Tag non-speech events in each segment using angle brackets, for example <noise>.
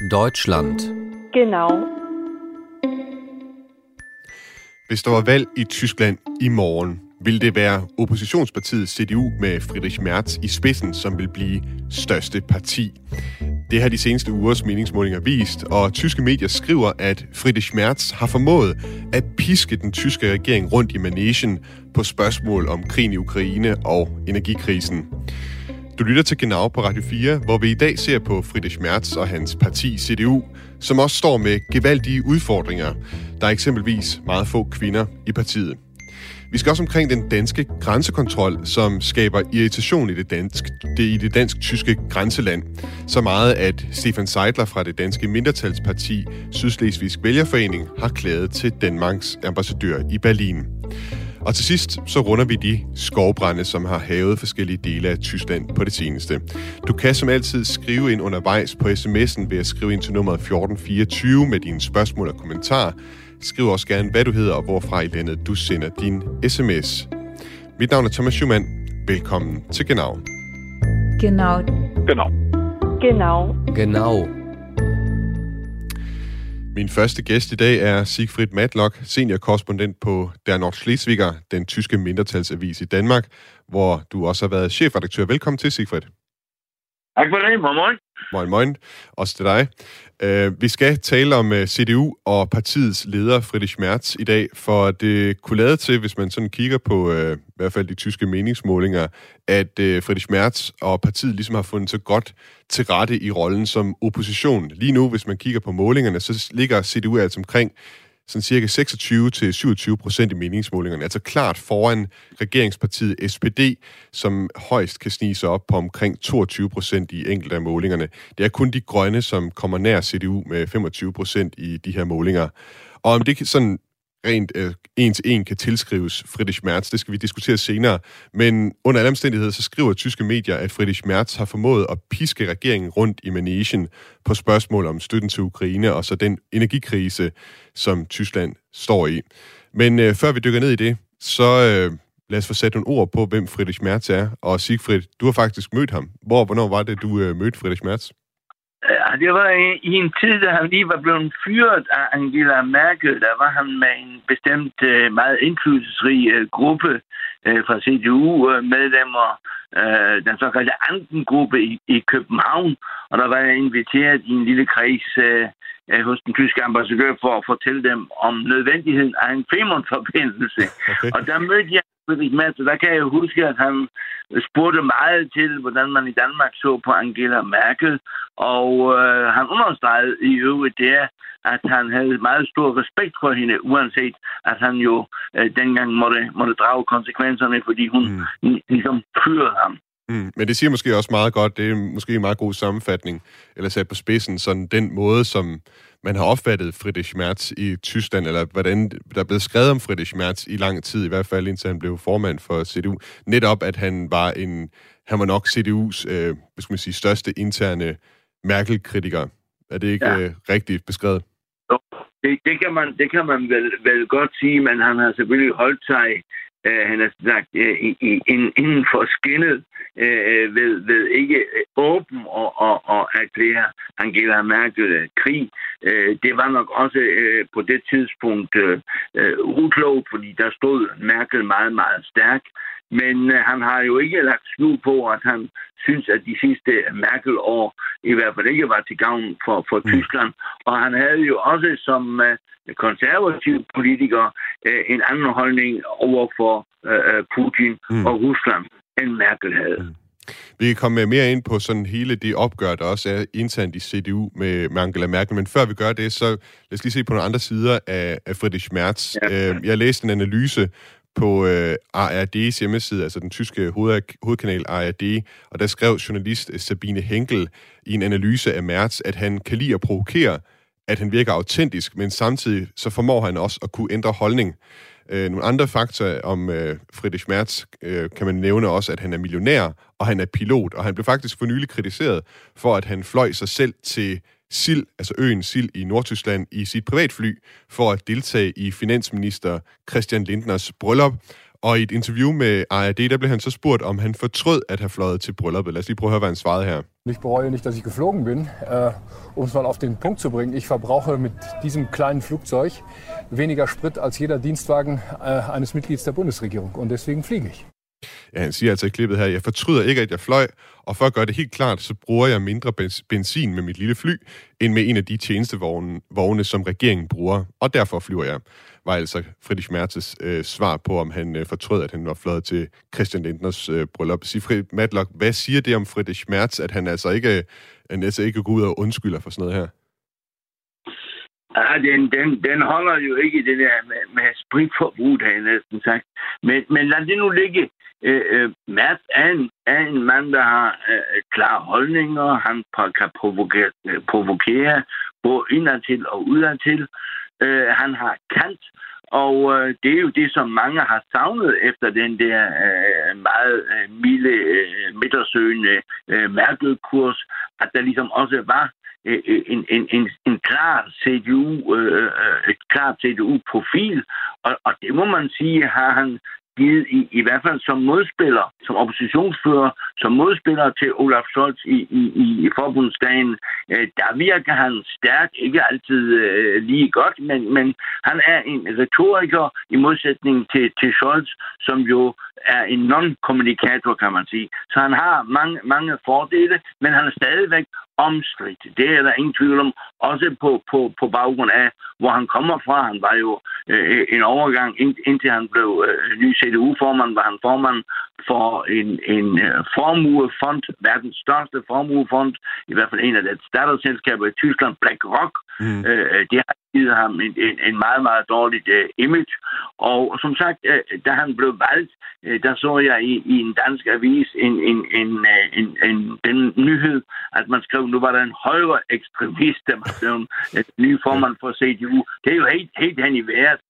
Deutschland. Genau. Hvis der var valg i Tyskland i morgen, ville det være oppositionspartiet CDU med Friedrich Merz i spidsen, som vil blive største parti. Det har de seneste ugers meningsmålinger vist, og tyske medier skriver, at Friedrich Merz har formået at piske den tyske regering rundt i managen på spørgsmål om krigen i Ukraine og energikrisen. Du lytter til Genau på Radio 4, hvor vi i dag ser på Friedrich Merz og hans parti CDU, som også står med gevaldige udfordringer. Der er eksempelvis meget få kvinder i partiet. Vi skal også omkring den danske grænsekontrol, som skaber irritation i det, dansk, det, i det dansk-tyske grænseland. Så meget, at Stefan Seidler fra det danske mindretalsparti Sydslesvigsk Vælgerforening har klaget til Danmarks ambassadør i Berlin. Og til sidst så runder vi de skovbrænde, som har havet forskellige dele af Tyskland på det seneste. Du kan som altid skrive ind undervejs på sms'en ved at skrive ind til nummeret 1424 med dine spørgsmål og kommentarer. Skriv også gerne, hvad du hedder og hvorfra i landet du sender din sms. Mit navn er Thomas Schumann. Velkommen til Genau. Genau. Genau. Genau. Genau. Min første gæst i dag er Sigfrid Matlock, seniorkorrespondent på Der Nordschleswiger, den tyske mindretalsavis i Danmark, hvor du også har været chefredaktør. Velkommen til, Sigfrid. Tak for det. Moin, moin. Moin. Også til dig. Uh, vi skal tale om øh, uh, CDU og partiets leder, Friedrich Merz, i dag, for det kunne lade til, hvis man sådan kigger på uh, i hvert fald de tyske meningsmålinger, at uh, Friedrich Merz og partiet ligesom har fundet sig godt til rette i rollen som opposition. Lige nu, hvis man kigger på målingerne, så ligger CDU altså omkring sådan cirka 26-27 procent i meningsmålingerne, altså klart foran regeringspartiet SPD, som højst kan snige sig op på omkring 22 procent i enkelte af målingerne. Det er kun de grønne, som kommer nær CDU med 25 procent i de her målinger. Og om det sådan rent øh, en til en kan tilskrives Friedrich Merz. Det skal vi diskutere senere. Men under alle omstændigheder, så skriver tyske medier, at Friedrich Merz har formået at piske regeringen rundt i managen på spørgsmål om støtten til Ukraine og så den energikrise, som Tyskland står i. Men øh, før vi dykker ned i det, så øh, lad os få sat nogle ord på, hvem Friedrich Merz er. Og Sigfrid, du har faktisk mødt ham. Hvor hvornår var det, du øh, mødte Friedrich Merz? Ja, det var i, i en tid, da han lige var blevet fyret af Angela Merkel. Der var han med en bestemt uh, meget indflydelsesrig uh, gruppe fra CDU-medlemmer, den såkaldte Anden-gruppe i, i København. Og der var jeg inviteret i en lille kreds hos den tyske ambassadør for at fortælle dem om nødvendigheden af en Femern-forbindelse. Okay. Og der mødte jeg Merz, og der kan jeg huske, at han spurgte meget til, hvordan man i Danmark så på Angela Merkel, og øh, han understregede i øvrigt det, at han havde meget stor respekt for hende, uanset at han jo øh, dengang måtte, måtte drage konsekvenserne, fordi hun mm. ligesom fyrede ham. Mm, men det siger måske også meget godt, det er måske en meget god sammenfatning, eller sat på spidsen, sådan den måde, som man har opfattet Friedrich Merz i Tyskland, eller hvordan der er blevet skrevet om Friedrich Merz i lang tid, i hvert fald indtil han blev formand for CDU. Netop, at han var en, han var nok CDU's, øh, hvad skal man sige, største interne Merkel-kritiker. Er det ikke Ja. øh, rigtigt beskrevet? Jo, Det, det, kan man, det kan man vel, vel godt sige, men han har selvfølgelig holdt sig øh, han har sagt, øh, i, i, inden for skinnet øh, øh ved, ved ikke øh, åben og, og, og erklære Angela Merkel øh, krig. Øh, det var nok også øh, på det tidspunkt øh, uklogt, fordi der stod Merkel meget, meget stærk. Men øh, han har jo ikke lagt skjul på, at han synes, at de sidste Merkel-år i hvert fald ikke var til gavn for, for Mm. Tyskland. Og han havde jo også som øh, konservativ politiker øh, en anden holdning over for øh, Putin Mm. mm. og Rusland, end Merkel havde. Mm. Vi kan komme mere ind på sådan hele det opgør, der også er internt i CDU med, med Angela Merkel. Men før vi gør det, så lad os lige se på nogle andre sider af, af Friedrich Merz. Ja. Øh, jeg læste en analyse på øh, ARD's hjemmeside, altså den tyske hoved, hovedkanal ARD, og der skrev journalist øh, Sabine Henkel i en analyse af Mertz, at han kan lide at provokere, at han virker autentisk, men samtidig så formår han også at kunne ændre holdning. Øh, nogle andre fakta om øh, Friedrich Merz øh, kan man nævne også, at han er millionær, og han er pilot, og han blev faktisk for nylig kritiseret for, at han fløj sig selv til Sil, altså øen Sil i Nordtyskland, i sit privatfly, for at deltage i finansminister Christian Lindners bryllup. Og i et interview med ARD, der blev han så spurgt, om han fortrød at have fløjet til brylluppet. Lad os lige prøve at høre, hvad han svarede her. Ich bereue nicht, dass ich geflogen bin. Äh, um es mal auf den Punkt zu bringen, ich verbrauche mit diesem kleinen Flugzeug weniger Sprit als jeder Dienstwagen äh, eines Mitglieds der Bundesregierung. Und deswegen fliege ich. Ja, han siger altså i klippet her, jeg fortryder ikke, at jeg fløj, og for at gøre det helt klart, så bruger jeg mindre benzin med mit lille fly, end med en af de tjenestevogne, vogne, som regeringen bruger, og derfor flyver jeg, var altså Friedrich Mertes øh, svar på, om han øh, fortrød, at han var fløjet til Christian Lindners øh, bryllup. Sigfrid Matlock, hvad siger det om Friedrich Merz, at han altså ikke, øh, han altså ikke går ud og undskylder for sådan noget her? Ja, den, den, den holder jo ikke det der med, med spritforbrug, har jeg næsten sagt. Men, men lad det nu ligge. Øh, øh, Mads er en, er en mand, der har øh, øh klare holdninger. Han kan provokere, øh, provokere både indadtil og udadtil. Øh, han har kant, og øh, det er jo det, som mange har savnet efter den der øh, meget øh, milde, øh, midtersøgende øh, Merkel-kurs, at der ligesom også var øh, øh en, en, en, en klar CDU, øh, øh, et klart CDU-profil, og, og det må man sige, har han givet i, i hvert fald som modspiller, som oppositionsfører, som modspiller til Olaf Scholz i, i, i forbundsdagen, øh, der virker han stærk, ikke altid øh, lige godt, men, men han er en retoriker i modsætning til, til Scholz, som jo er en non-kommunikator, kan man sige. Så han har mange, mange fordele, men han er stadigvæk omstridt. Det er der ingen tvivl om. Også på, på, på baggrund af, hvor han kommer fra. Han var jo øh, en overgang, ind, indtil han blev øh, ny CDU-formand, var han formand for en, en øh, formuefond, verdens største formuefond, i hvert fald en af de datterselskaber i Tyskland, BlackRock. Mm. Øh, det har givet ham en, en, en meget, meget dårlig uh, image. Og som sagt, uh, da han blev valgt, uh, der så jeg i, i en dansk avis en, en, en, uh, en, en, den nyhed, at man skrev, nu var der en højre ekstremist, der var blevet uh, ny formand for CDU. Det er jo helt, helt hen i vejret,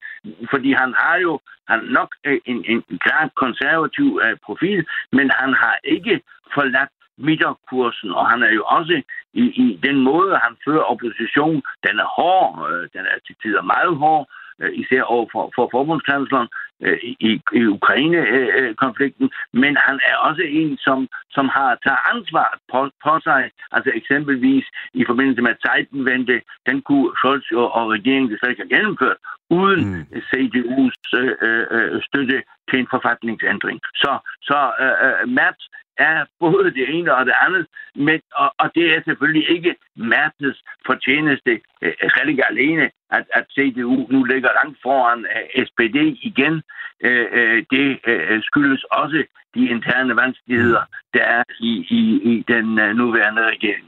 fordi han har jo han nok uh, en, en klart konservativ uh, profil, men han har ikke forladt midterkursen, og han er jo også i, i den måde, han fører opposition, den er hård, øh, den er til tider meget hård, øh, især over for, for forbundskansleren øh, i, i Ukraine-konflikten, men han er også en, som, som har taget ansvar på, på sig, altså eksempelvis i forbindelse med Zeitenwende, den kunne Scholz og, og regeringen desværre ikke have gennemført, uden mm. CDU's øh, øh, støtte til en forfatningsændring. Så, så øh, Matt er både det ene og det andet, men, og, og det er selvfølgelig ikke Mertens fortjeneste øh, rigtig alene, at, at CDU nu ligger langt foran øh, SPD igen. Øh, øh, det øh, skyldes også de interne vanskeligheder, der er i, i, i den øh, nuværende regering.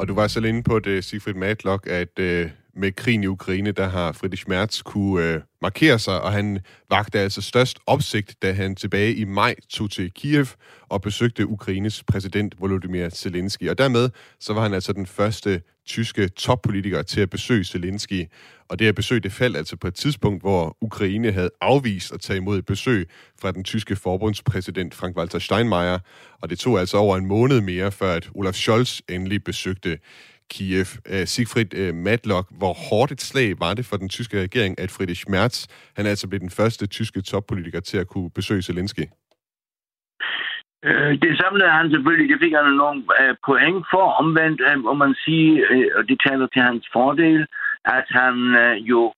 Og du var selv inde på det, Sigfrid Matlock, at øh, med krigen i Ukraine, der har Friedrich Merz kunne øh, markere sig, og han vagte altså størst opsigt, da han tilbage i maj tog til Kiev og besøgte Ukraines præsident Volodymyr Zelensky. Og dermed så var han altså den første tyske toppolitiker til at besøge Zelensky. Og det her besøg, det faldt altså på et tidspunkt, hvor Ukraine havde afvist at tage imod et besøg fra den tyske forbundspræsident Frank-Walter Steinmeier. Og det tog altså over en måned mere, før at Olaf Scholz endelig besøgte Kiev. Øh, Sigfrid øh, Matlock, hvor hårdt et slag var det for den tyske regering, at Friedrich Merz, han altså blev den første tyske toppolitiker til at kunne besøge Zelensky? Øh, det samlede han selvfølgelig, det fik han nogle point for, omvendt, må man sige, og det taler til hans fordel, at han jo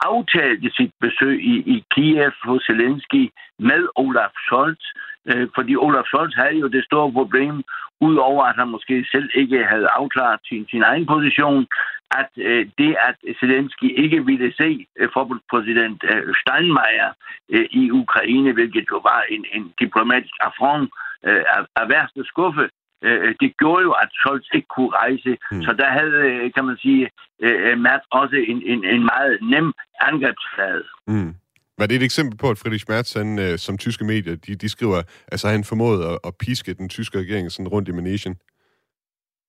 aftalte sit besøg i, i Kiev hos Zelensky med Olaf Scholz, uh, fordi Olaf Scholz havde jo det store problem, udover at han måske selv ikke havde afklaret sin, sin egen position, at øh, det, at Zelensky ikke ville se øh, forbundspræsident øh, Steinmeier øh, i Ukraine, hvilket jo var en, en diplomatisk affront øh, af, af værste skuffe, øh, det gjorde jo, at Scholz ikke kunne rejse. Mm. Så der havde, øh, kan man sige, øh, Matt også en, en, en meget nem angrebsflade. Mm. Var det et eksempel på, at Friedrich Merz, han, øh, som tyske medier, de, de skriver, altså han formåede at, at piske den tyske regering sådan rundt i manesien?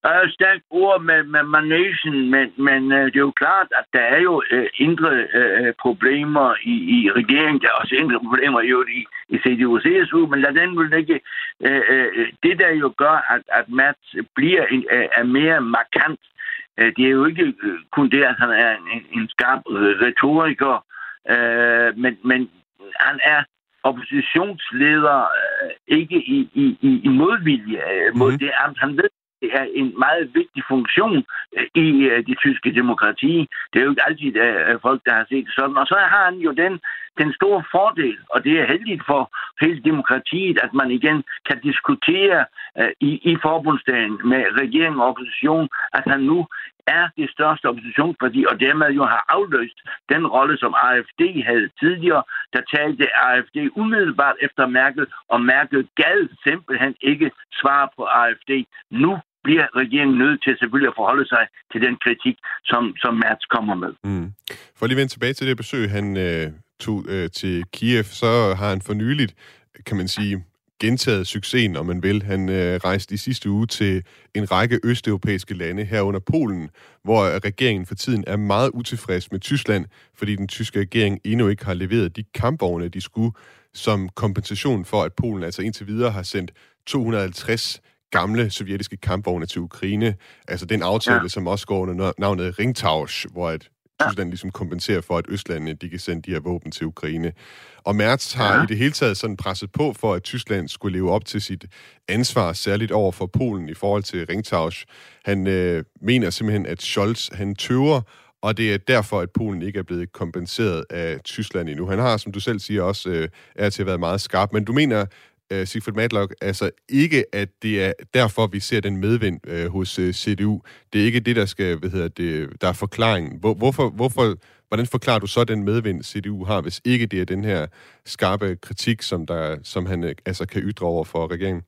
Der er stærkt ord med, med managen, men, men øh, det er jo klart, at der er jo øh, indre øh, problemer i, i regeringen. Der er også indre problemer jo i, i CDU-CSU, men lad den vil ikke... Øh, øh, det, der jo gør, at, at Mats bliver en, øh, er mere markant, Øh, det er jo ikke kun det, at han er en, en skarp retoriker, øh, men, men han er oppositionsleder øh, ikke i, i, i, i modvilje øh, mod mm. det, at han ved, det er en meget vigtig funktion øh, i øh, det tyske demokrati. Det er jo ikke altid uh, folk, der har set sådan. Og så har han jo den, den store fordel, og det er heldigt for hele demokratiet, at man igen kan diskutere øh, i, i forbundsdagen med regering og opposition, at han nu er det største oppositionsparti, og dermed jo har afløst den rolle, som AFD havde tidligere. Der talte AFD umiddelbart efter Merkel, og Merkel gad simpelthen ikke svare på AFD. Nu bliver regeringen nødt til selvfølgelig at forholde sig til den kritik, som, som Merz kommer med. Mm. For lige vende tilbage til det besøg, han øh, tog øh, til Kiev, så har han for nyligt, kan man sige, gentaget succesen, om man vil. Han øh, rejste i sidste uge til en række østeuropæiske lande, herunder Polen, hvor regeringen for tiden er meget utilfreds med Tyskland, fordi den tyske regering endnu ikke har leveret de kampvogne, de skulle, som kompensation for, at Polen altså indtil videre har sendt 250 gamle sovjetiske kampvogne til Ukraine. Altså den aftale, ja. som også går under navnet Ringtausch, hvor et Tyskland ligesom kompenserer for, at Østlandene de kan sende de her våben til Ukraine. Og Merz har ja. i det hele taget sådan presset på for, at Tyskland skulle leve op til sit ansvar, særligt over for Polen i forhold til Ringtausch. Han øh, mener simpelthen, at Scholz han tøver, og det er derfor, at Polen ikke er blevet kompenseret af Tyskland endnu. Han har, som du selv siger, også øh, er til at være meget skarp. Men du mener, Øh, uh, Sigfrid Matlock, altså ikke, at det er derfor, vi ser den medvind uh, hos uh, øh, CDU. Det er ikke det, der skal, hvad hedder det, der er forklaringen. Hvor, hvorfor, hvorfor, hvordan forklarer du så den medvind, CDU har, hvis ikke det er den her skarpe kritik, som, der, som han øh, altså kan ytre over for regeringen?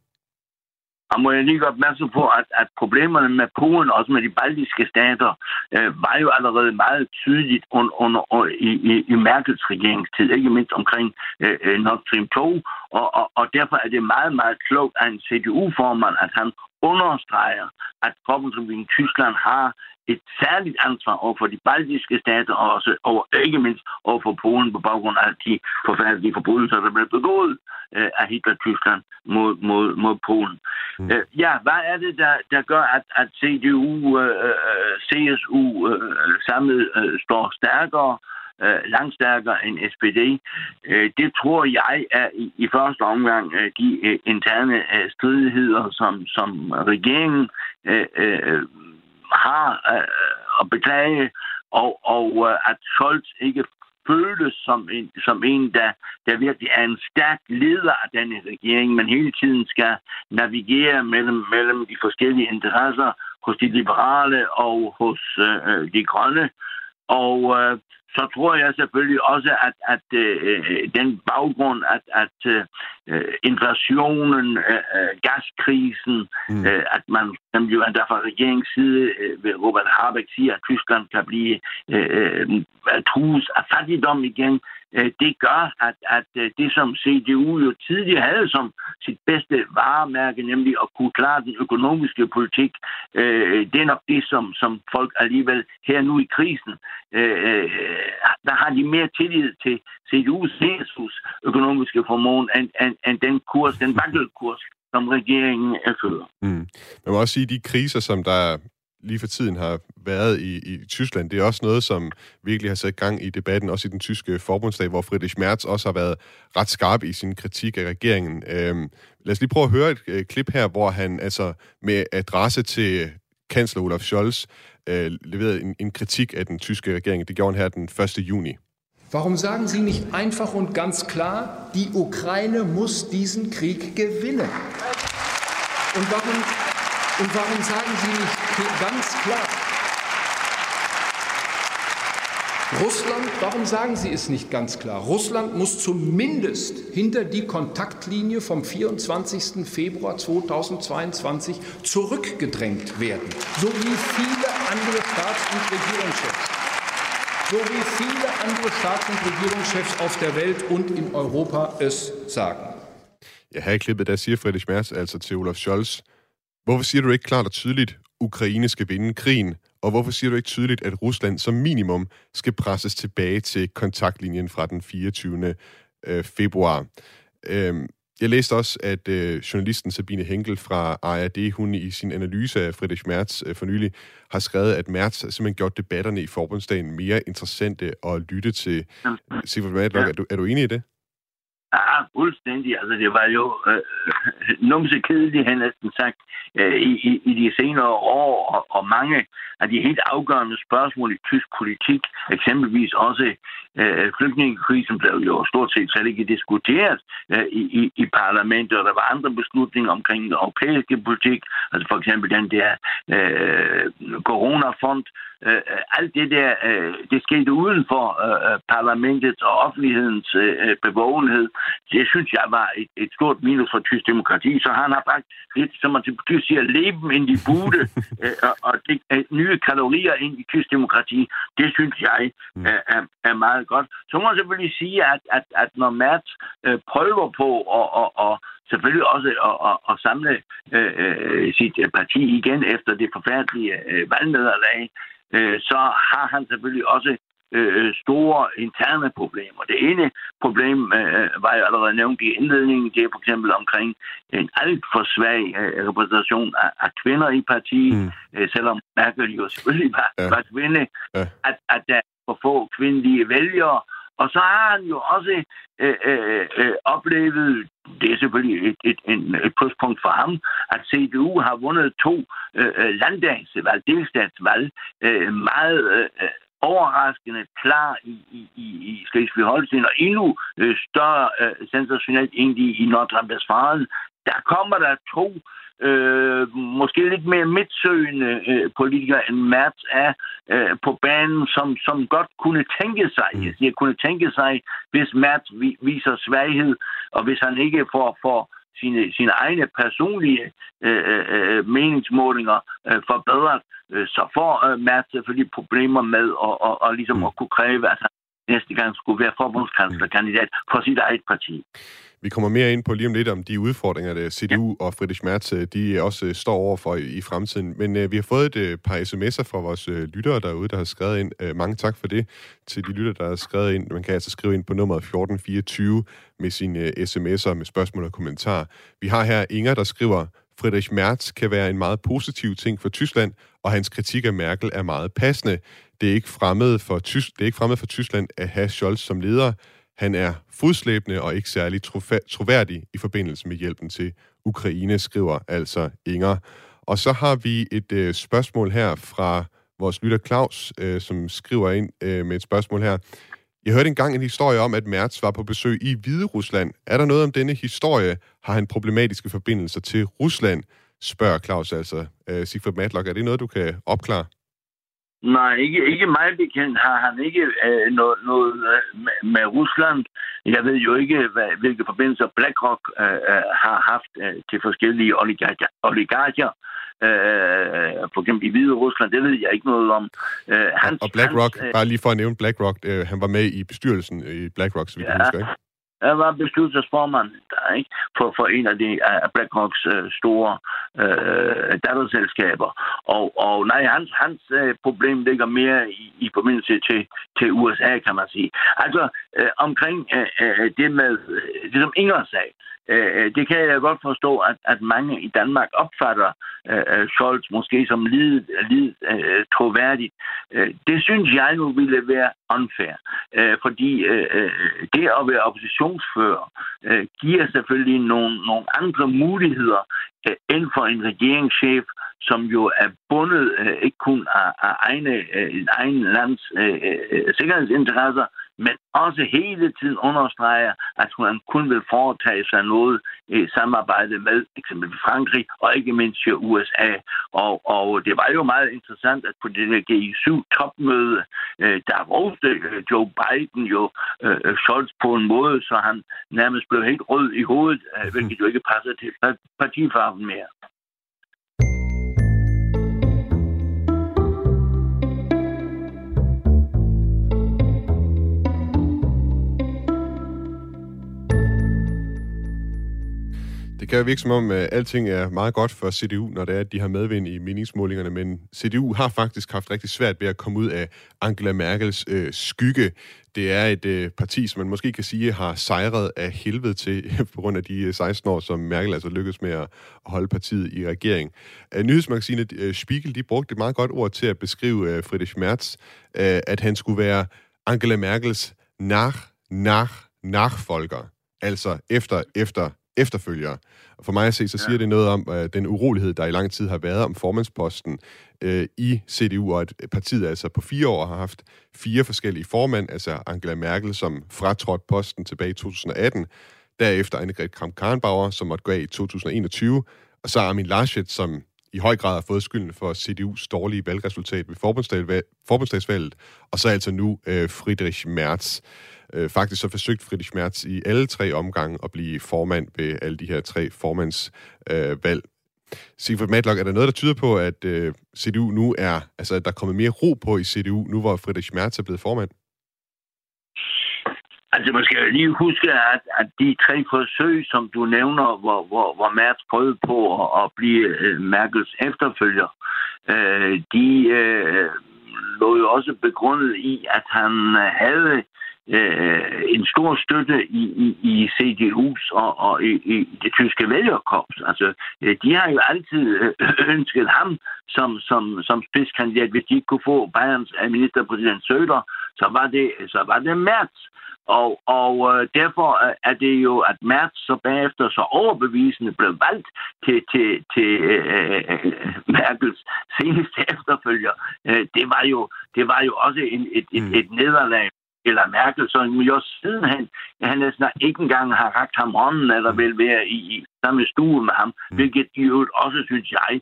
Og må jeg lige gøre opmærksom på, at, at problemerne med Polen, også med de baltiske stater, øh, var jo allerede meget tydeligt under, under, i, i, i Merkels regeringstid, ikke mindst omkring øh, øh Nord Stream 2, og, og, og derfor er det meget, meget klogt af en CDU-formand, at han understreger, at Forbundsrepubliken Tyskland har et særligt ansvar over for de baltiske stater, og også over, ikke mindst over for Polen på baggrund af de forfærdelige forbrydelser, der blev begået øh, af Hitler-Tyskland mod, mod, mod Polen. Mm. Øh, ja, hvad er det, der, der gør, at, at CDU, øh, øh CSU øh, samlet øh, står stærkere? øh, langt stærkere end SPD. Øh, det tror jeg er i, i første omgang øh, de øh, interne øh, stridigheder, som, som regeringen øh, øh, har øh, at beklage, og, og øh, at Scholz ikke føles som en, som en der, der virkelig er en stærk leder af denne regering, men hele tiden skal navigere mellem, mellem de forskellige interesser hos de liberale og hos øh, øh de grønne. Og øh, så tror jeg selvfølgelig også, at, at øh, den baggrund, at, at øh, inflationen, øh, øh, gaskrisen, mm. øh, at man som jo der fra regeringens side øh, ved Robert Habeck siger, at Tyskland kan blive øh, øh, truet af fattigdom igen, øh, Øh, det gør, at, at øh, det, som CDU jo tidligere havde som sit bedste varemærke, nemlig at kunne klare den økonomiske politik, øh, det er nok det, som, som folk alligevel her nu i krisen, øh, øh der har de mere tillid til CDU's CSU's økonomiske formåen, end, end, end den kurs, den vandelkurs, som regeringen er fører. Mm. Man må også sige, at de kriser, som der lige for tiden har været i, i Tyskland, det er også noget, som virkelig har sat gang i debatten, også i den tyske forbundsdag, hvor Friedrich Merz også har været ret skarp i sin kritik af regeringen. Øhm, lad os lige prøve at høre et øh, klip her, hvor han altså med adresse til kansler Olaf Scholz øh, leverede en, en kritik af den tyske regering. Det gjorde han her den 1. juni. Warum sagen Sie nicht einfach und ganz klar, die Ukraine muss diesen Krieg gewinnen? Und warum, und warum sagen Sie nicht ganz klar, Russland, warum sagen Sie es nicht ganz klar? Russland muss zumindest hinter die Kontaktlinie vom 24. Februar 2022 zurückgedrängt werden, so wie viele andere Staats- und Regierungschefs. So wie viele andere Staats- und Regierungschefs auf der Welt und in Europa es sagen. Ja, her i klippet, der siger Friedrich Merz altså til Olaf Scholz, hvorfor siger du ikke klart og tydeligt, Ukraine skal vinde krigen, og hvorfor siger du ikke tydeligt, at Rusland som minimum skal presses tilbage til kontaktlinjen fra den 24. Øh, februar? Øhm, Jeg læste også, at øh, journalisten Sabine Henkel fra ARD, hun i sin analyse af Friedrich Merz øh, for nylig, har skrevet, at Merz simpelthen gjort debatterne i forbundsdagen mere interessante at lytte til. Ja. er, du, er du enig i det? Ja, fuldstændig. Altså, det var jo øh, <laughs> numse kedeligt, han næsten sagt, øh, i, i, de senere år, og, og mange af de helt afgørende spørgsmål i tysk politik, eksempelvis også øh, flygtningekrisen, blev jo stort set slet ikke diskuteret øh, i, i, i parlamentet, og der var andre beslutninger omkring den europæiske politik, altså for eksempel den der øh, coronafond, øh, alt det der, øh, det skete uden for øh, øh, parlamentets og offentlighedens øh, øh bevågenhed. Det synes jeg var et, et stort minus for tysk demokrati. Så han har faktisk lidt, som man til siger, leben ind i bude <laughs> øh, og, og det, øh, nye kalorier ind i tysk demokrati. Det synes jeg mm. er, er, er meget godt. Så må man selvfølgelig sige, at, at, at når Mertz øh, prøver på at, at, at selvfølgelig også at, at, at samle øh, sit parti igen efter det forfærdelige øh, valgnederlag, øh, så har han selvfølgelig også øh, store interne problemer. Det ene problem øh, var jo allerede nævnt i indledningen, det er for eksempel omkring en alt for svag øh, repræsentation af, af kvinder i partiet, mm. øh, selvom Merkel jo selvfølgelig var, ja. var kvinde, ja. at, at der er for få kvindelige vælgere, og så har han jo også øh, øh, øh, oplevet, det er selvfølgelig et, et, et, et pluspunkt for ham, at CDU har vundet to øh, landdagsvalg, delstatsvalg, øh, meget øh, overraskende klar i, i, i, i Slesvig-Holsten, og endnu øh, større øh, sensationelt egentlig i Nordrhein-Westfalen. Der kommer der to øh, måske lidt mere midtsøgende øh, politikere end Mertz er øh, på banen, som, som godt kunne tænke sig, mm. jeg siger, kunne tænke sig, hvis Mertz vi, viser svaghed, og hvis han ikke får, får sine, sine egne personlige øh, øh, øh meningsmålinger øh, forbedret, øh, så får øh, Mertz selvfølgelig problemer med at, og, og ligesom mm. at kunne kræve, at han næste gang skulle være forbundskanslerkandidat for sit eget parti. Vi kommer mere ind på lige om lidt om de udfordringer, der CDU ja. og Friedrich Merz øh, de også øh, står over for i fremtiden. Men uh, vi har fået et par sms'er fra vores lyttere derude, der har skrevet ind. Uh, mange tak for det til de lyttere, der har skrevet ind. Man kan altså skrive ind på nummeret 1424 med sine sms'er med spørgsmål og kommentarer. Vi har her Inger, der skriver, Friedrich Merz kan være en meget positiv ting for Tyskland, og hans kritik af Merkel er meget passende. Det er ikke fremmed for, Tys- det er ikke fremmed for Tyskland at have Scholz som leder. Han er fodslæbende og ikke særlig troværdig i forbindelse med hjælpen til Ukraine, skriver altså Inger. Og så har vi et øh, spørgsmål her fra vores lytter Claus, øh, som skriver ind øh, med et spørgsmål her. Jeg hørte engang en historie om, at Mertz var på besøg i Hvide Rusland. Er der noget om denne historie? Har han problematiske forbindelser til Rusland? Spørger Claus altså. Øh, Sigfrid Matlock, er det noget, du kan opklare? Nej, ikke, ikke meget bekendt har han ikke øh, noget, noget øh, med, med Rusland. Jeg ved jo ikke, hvad, hvilke forbindelser BlackRock øh, øh har haft øh, til forskellige oligarker. oligarker. Øh, for eksempel i Hvide Rusland, det ved jeg ikke noget om. Øh, hans, og BlackRock, hans, øh, bare lige for at nævne BlackRock, øh, han var med i bestyrelsen i BlackRock, så vi ja, husker, ikke? Jeg var bestyrelsesformand der, ikke? For, for en af de uh, BlackRocks uh, øh, store uh, datterselskaber. Og, og nej, hans, hans uh, problem ligger mere i, i forbindelse til, til USA, kan man sige. Altså, uh, omkring uh, uh, det med, uh, det som Inger sagde, Øh, øh, det kan jeg godt forstå, at, at mange i Danmark opfatter øh, øh Scholz måske som lidt, lidt øh, troværdigt. Øh, det synes jeg nu ville være unfair, øh, fordi øh, det at være oppositionsfører øh, giver selvfølgelig nogle, nogle andre muligheder øh, end for en regeringschef, som jo er bundet øh, ikke kun af, af egne, øh, egen lands øh, øh, sikkerhedsinteresser, men også hele tiden understreger, at hun kun vil foretage sig noget i samarbejde med eksempelvis Frankrig og ikke mindst USA. Og, og det var jo meget interessant, at på det der G7-topmøde, øh, eh, der roste eh, Joe Biden jo øh, Scholz på en måde, så han nærmest blev helt rød i hovedet, øh, hvilket jo ikke passer til partifarven mere. Kan jo virke som om, at alting er meget godt for CDU, når det er, at de har medvind i meningsmålingerne, men CDU har faktisk haft rigtig svært ved at komme ud af Angela Merkels øh, skygge. Det er et øh, parti, som man måske kan sige har sejret af helvede til <laughs> på grund af de øh, 16 år, som Merkel altså lykkedes med at holde partiet i regering. Øh, nyhedsmagasinet øh, Spiegel de brugte et meget godt ord til at beskrive øh, Friedrich Merz, øh, at han skulle være Angela Merkels nach, nach, nachfolger. Altså efter, efter, efterfølgere. For mig at se, så siger ja. det noget om uh, den urolighed, der i lang tid har været om formandsposten uh, i CDU, og at partiet altså på fire år har haft fire forskellige formand, altså Angela Merkel, som fratrådte posten tilbage i 2018, derefter Annegret Kramp-Karrenbauer, som måtte gå af i 2021, og så Armin Laschet, som i høj grad har fået skylden for CDU's dårlige valgresultat ved forbundsdagsvalget, og så altså nu uh, Friedrich Merz. Øh, faktisk så forsøgt Friedrich Merz i alle tre omgange at blive formand ved alle de her tre formandsvalg. Øh, Sigfrid Matlock, er der noget, der tyder på, at øh, CDU nu er, altså at der er kommet mere ro på i CDU, nu hvor Friedrich Merz er blevet formand? Altså, man skal lige huske, at, at de tre forsøg, som du nævner, hvor, hvor, hvor Merz prøvede på at, at blive øh, Merkels efterfølger, øh, de øh, lå jo også begrundet i, at han havde øh, en stor støtte i, i, i CDU's og, og i, i det tyske vælgerkorps. Altså, øh, de har jo altid øh, <clears throat> ønsket ham som, som, som spidskandidat. Hvis de ikke kunne få Bayerns ministerpræsident Søder, så var det, så var det Merz. Og, og øh, derfor er det jo, at Merz så bagefter så overbevisende blev valgt til, til, til øh, øh Merkels seneste efterfølger. Øh, det, var jo, det var jo også en, et, et, et nederlag eller Merkel, som jo sidenhen, han næsten ikke engang har rakt ham hånden, eller vil være i, i samme stue med ham, mm. hvilket jo også, synes jeg,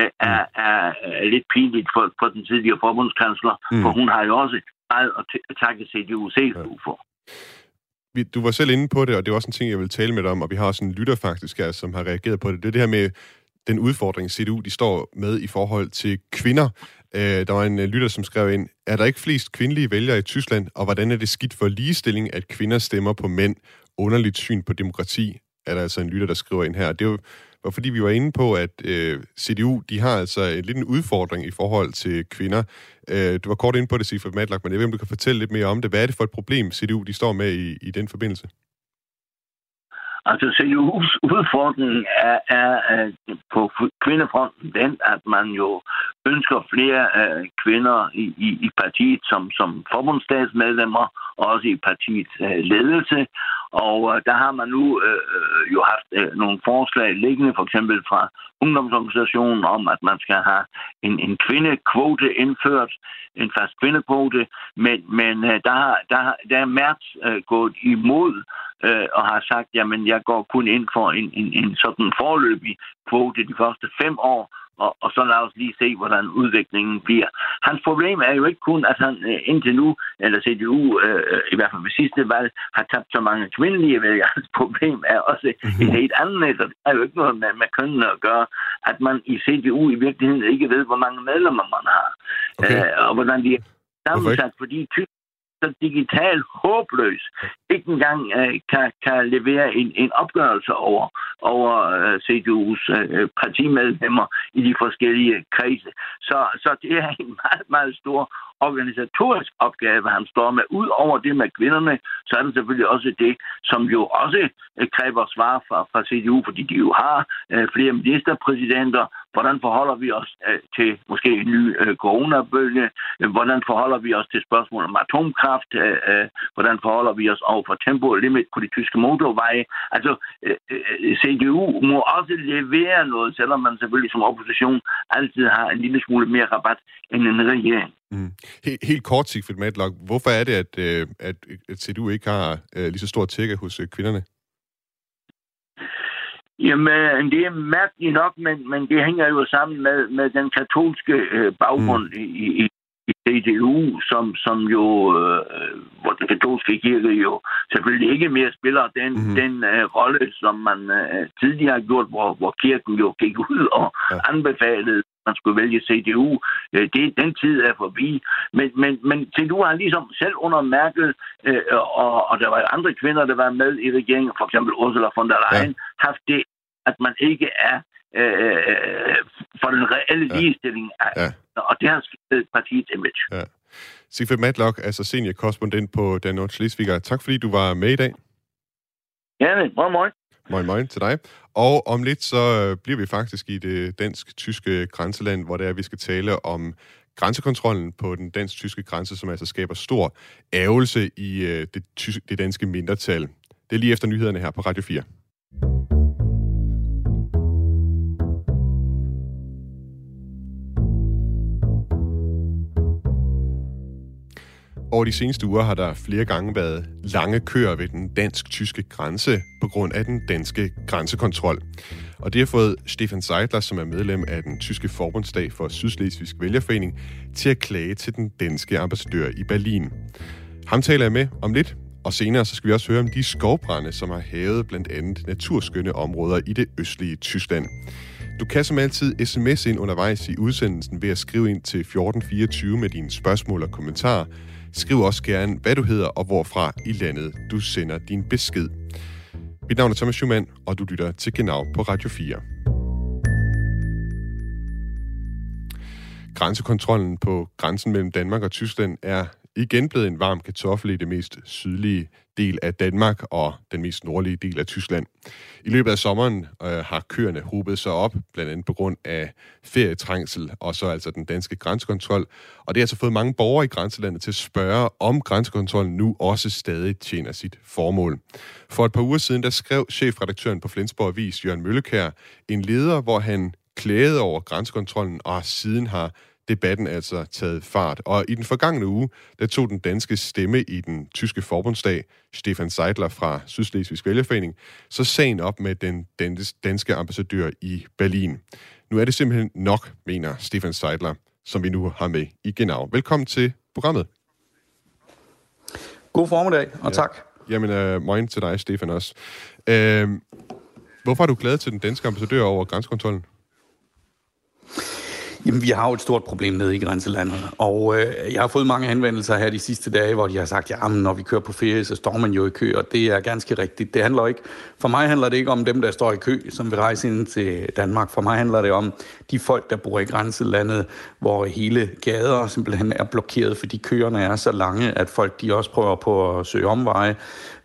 er, mm. er, er lidt pinligt for, for den tidligere forbundskansler, mm. for hun har jo også meget at takke CDU-CSU for. Du var selv inde på det, og det var også en ting, jeg vil tale med dig om, og vi har også en lytter faktisk her, som har reageret på det. Det er det her med den udfordring, CDU de står med i forhold til kvinder. Øh, der var en øh, lytter, som skrev ind, er der ikke flest kvindelige vælgere i Tyskland, og hvordan er det skidt for ligestilling, at kvinder stemmer på mænd? Underligt syn på demokrati, er der altså en lytter, der skriver ind her. Det var fordi, vi var inde på, at øh, CDU, de har altså øh, en lille udfordring i forhold til kvinder. Øh, du var kort inde på det, Sifra Madlak, men jeg ved, om du kan fortælle lidt mere om det. Hvad er det for et problem, CDU de står med i, i den forbindelse? Altså CDU's udfordringen er, er, er på kvindefronten den, at man jo ønsker flere øh, kvinder i, i, i partiet som, som forbundsstatsmedlemmer, også i partiets øh, ledelse. Og øh, der har man nu øh, øh, jo haft øh, nogle forslag liggende, for eksempel fra ungdomsorganisationen, om at man skal have en, en kvindekvote indført, en fast kvindekvote, men, men der, har, der, der er Mertz øh, gået imod øh, og har sagt, jamen jeg går kun ind for en, en, en sådan forløbig kvote de første fem år, og, og så lad os lige se, hvordan udviklingen bliver. Hans problem er jo ikke kun, at han øh, indtil nu, eller CDU, øh, i hvert fald ved sidste valg, har tabt så mange kvindelige vælgere. Hans problem er også mm-hmm. et helt andet, så det er jo ikke noget med, med kønnene at gøre, at man i CDU i virkeligheden ikke ved, hvor mange medlemmer man har, okay. øh, og hvordan de er sammensat, fordi tysk så digital håbløs, ikke engang øh, kan, kan levere en, en opgørelse over, over øh, CDU's øh, partimedlemmer i de forskellige kredse. Så, så det er en meget, meget stor organisatorisk opgave, han står med. Udover det med kvinderne, så er det selvfølgelig også det, som jo også øh, kræver svar fra, fra CDU, fordi de jo har øh, flere ministerpræsidenter. Hvordan forholder vi os øh, til måske en ny øh, coronabølge? Hvordan forholder vi os til spørgsmål om atomkraft? Øh, øh, hvordan forholder vi os over for tempo limit på de tyske motorveje? Altså, øh, øh CDU må også levere noget, selvom man selvfølgelig som opposition altid har en lille smule mere rabat end en regering. Mm. Helt, helt kort, Sigfrid Matlock. Hvorfor er det, at, øh, at, at CDU ikke har øh, lige så stor tække hos øh, kvinderne? Jamen, det er mærkeligt nok, men, men det hænger jo sammen med, med den katolske øh, baggrund mm. i, i, i CDU, som, som jo, øh, hvor den katolske kirke jo selvfølgelig ikke mere spiller den, mm. den øh, rolle, som man øh, tidligere har gjort, hvor, hvor kirken jo gik ud og ja. anbefalede man skulle vælge CDU. Øh, det, den tid er forbi. Men, men, men CDU har ligesom selv under Merkel, øh, og, og der var andre kvinder, der var med i regeringen, for eksempel Ursula von der Leyen, ja. haft det at man ikke er øh, for den reelle ja. ligestilling. Ja. Og skiftet partiets image. Ja. Sigfrid Matlock, altså seniorkorrespondent på Dan Nord Schleswiger. Tak fordi du var med i dag. Ja, moin moin. Moin moin til dig. Og om lidt så bliver vi faktisk i det dansk-tyske grænseland, hvor det er, vi skal tale om grænsekontrollen på den dansk-tyske grænse, som altså skaber stor ærgelse i øh, det, tyske, det danske mindretal. Det er lige efter nyhederne her på Radio 4. Over de seneste uger har der flere gange været lange køer ved den dansk-tyske grænse på grund af den danske grænsekontrol. Og det har fået Stefan Seidler, som er medlem af den tyske forbundsdag for Sydslesvigsk Vælgerforening, til at klage til den danske ambassadør i Berlin. Ham taler jeg med om lidt, og senere så skal vi også høre om de skovbrænde, som har hævet blandt andet naturskønne områder i det østlige Tyskland. Du kan som altid sms ind undervejs i udsendelsen ved at skrive ind til 1424 med dine spørgsmål og kommentarer. Skriv også gerne, hvad du hedder og hvorfra i landet du sender din besked. Mit navn er Thomas Schumann, og du lytter til Genau på Radio 4. Grænsekontrollen på grænsen mellem Danmark og Tyskland er igen blevet en varm kartoffel i det mest sydlige del af Danmark og den mest nordlige del af Tyskland. I løbet af sommeren øh, har køerne hobet sig op, blandt andet på grund af ferietrængsel og så altså den danske grænsekontrol. Og det har altså fået mange borgere i grænselandet til at spørge, om grænsekontrollen nu også stadig tjener sit formål. For et par uger siden, der skrev chefredaktøren på Flensborg Avis, Jørgen Møllekær, en leder, hvor han klagede over grænsekontrollen og siden har debatten altså taget fart. Og i den forgangne uge, der tog den danske stemme i den tyske forbundsdag, Stefan Seidler fra Sydslesvigsk Vælgerforening, så sagen op med den danske ambassadør i Berlin. Nu er det simpelthen nok, mener Stefan Seidler, som vi nu har med i Genau. Velkommen til programmet. God formiddag, og ja. tak. Jamen, uh, morgen til dig, Stefan, også. Uh, hvorfor er du glad til den danske ambassadør over grænsekontrollen? Jamen, vi har jo et stort problem nede i grænselandet, og øh, jeg har fået mange henvendelser her de sidste dage, hvor de har sagt, ja, når vi kører på ferie, så står man jo i kø, og det er ganske rigtigt. Det handler ikke, for mig handler det ikke om dem, der står i kø, som vil rejse ind til Danmark. For mig handler det om de folk, der bor i grænselandet, hvor hele gader simpelthen er blokeret, fordi køerne er så lange, at folk de også prøver på at søge omveje.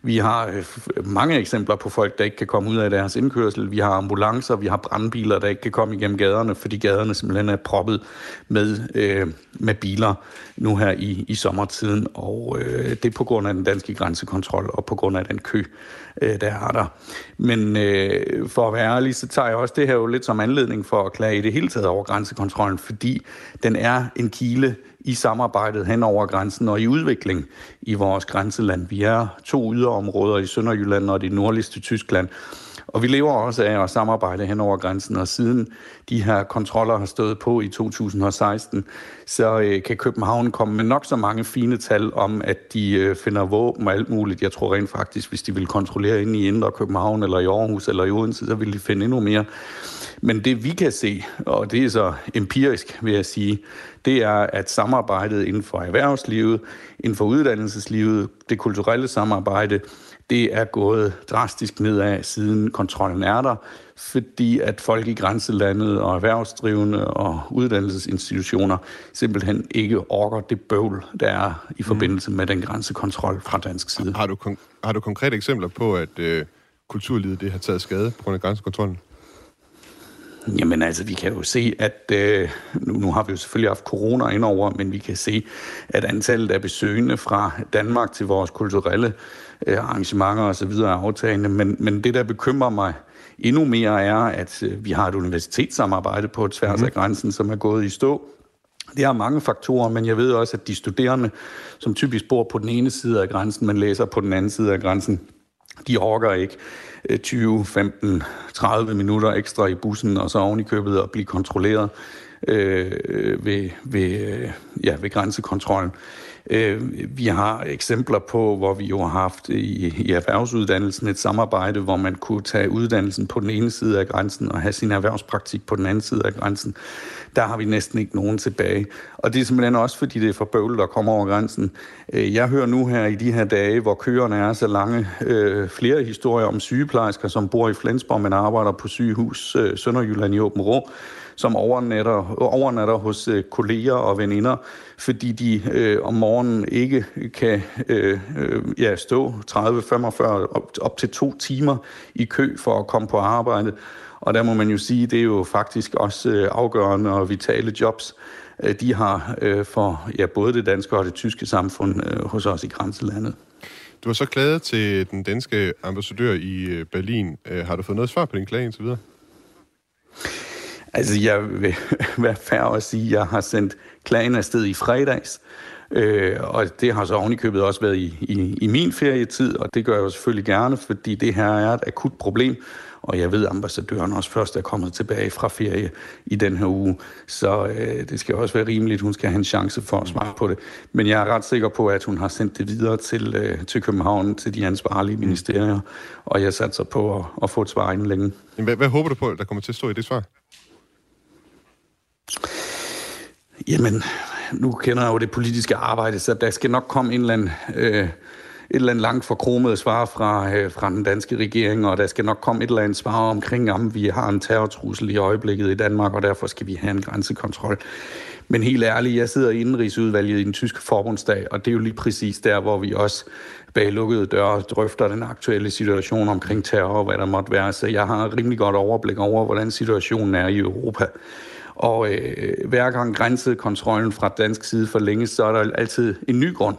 Vi har øh, mange eksempler på folk, der ikke kan komme ud af deres indkørsel. Vi har ambulancer, vi har brandbiler, der ikke kan komme igennem gaderne, fordi gaderne simpelthen er proppet med, øh, med biler nu her i, i sommertiden. Og øh, det er på grund af den danske grænsekontrol og på grund af den kø, øh, der er der. Men øh, for at være ærlig, så tager jeg også det her jo lidt som anledning for at klage i det hele taget over grænsekontrollen, fordi den er en kile i samarbejdet hen over grænsen og i udvikling i vores grænseland. Vi er to yderområder i Sønderjylland og det nordligste Tyskland, og vi lever også af at samarbejde hen over grænsen, og siden de her kontroller har stået på i 2016, så øh, kan København komme med nok så mange fine tal om, at de øh, finder våben og alt muligt. Jeg tror rent faktisk, hvis de vil kontrollere ind i Indre København, eller i Aarhus, eller i Odense, så vil de finde endnu mere. Men det vi kan se, og det er så empirisk, vil jeg sige, det er, at samarbejdet inden for erhvervslivet, inden for uddannelseslivet, det kulturelle samarbejde, det er gået drastisk nedad, siden kontrollen er der, fordi at folk i grænselandet og erhvervsdrivende og uddannelsesinstitutioner simpelthen ikke orker det bøvl, der er i mm. forbindelse med den grænsekontrol fra dansk side. Har du, har du konkrete eksempler på, at øh, kulturlivet det har taget skade på grund af grænsekontrollen? Jamen altså, vi kan jo se, at øh, nu, nu har vi jo selvfølgelig haft corona indover, men vi kan se, at antallet af besøgende fra Danmark til vores kulturelle øh, arrangementer osv. er aftagende. Men, men det, der bekymrer mig endnu mere, er, at øh, vi har et universitetssamarbejde på tværs mm. af grænsen, som er gået i stå. Det har mange faktorer, men jeg ved også, at de studerende, som typisk bor på den ene side af grænsen, men læser på den anden side af grænsen, de orker ikke 20, 15, 30 minutter ekstra i bussen, og så oven i købet at blive kontrolleret øh, ved, ved, øh, ja, ved grænsekontrollen. Øh, vi har eksempler på, hvor vi jo har haft i, i erhvervsuddannelsen et samarbejde, hvor man kunne tage uddannelsen på den ene side af grænsen og have sin erhvervspraktik på den anden side af grænsen. Der har vi næsten ikke nogen tilbage. Og det er simpelthen også, fordi det er for bøvlet at komme over grænsen. Øh, jeg hører nu her i de her dage, hvor køerne er så lange, øh, flere historier om sygeplejersker, som bor i Flensborg, men arbejder på sygehus øh, Sønderjylland i Åben Rå, som overnatter, overnatter hos øh, kolleger og veninder, fordi de øh, om morgenen ikke kan øh, øh, ja, stå 30, 45, op, op til to timer i kø for at komme på arbejde. Og der må man jo sige, det er jo faktisk også øh, afgørende og vitale jobs, øh, de har øh, for ja, både det danske og det tyske samfund hos os i grænselandet. Du har så klaget til den danske ambassadør i Berlin. Har du fået noget svar på din klage indtil videre? Altså, jeg vil <laughs> være færre at sige, at jeg har sendt klagen afsted i fredags, øh, og det har så ovenikøbet også været i, i, i min ferietid, og det gør jeg jo selvfølgelig gerne, fordi det her er et akut problem, og jeg ved, at ambassadøren også først er kommet tilbage fra ferie i den her uge, så øh, det skal også være rimeligt, hun skal have en chance for at svare på det. Men jeg er ret sikker på, at hun har sendt det videre til, øh, til København, til de ansvarlige ministerier, og jeg satser på at, at få et svar inden længe. Hvad, hvad håber du på, der kommer til at stå i det svar? Jamen, nu kender jeg jo det politiske arbejde, så der skal nok komme en eller anden, øh, eller andet langt forkromet svar fra, øh, fra den danske regering, og der skal nok komme et eller andet svar omkring, om vi har en terrortrussel i øjeblikket i Danmark, og derfor skal vi have en grænsekontrol. Men helt ærligt, jeg sidder i indenrigsudvalget i den tyske forbundsdag, og det er jo lige præcis der, hvor vi også bag lukkede døre drøfter den aktuelle situation omkring terror og hvad der måtte være. Så jeg har rimelig godt overblik over, hvordan situationen er i Europa. Og øh, hver gang grænsekontrollen fra dansk side forlænges, så er der altid en ny grund.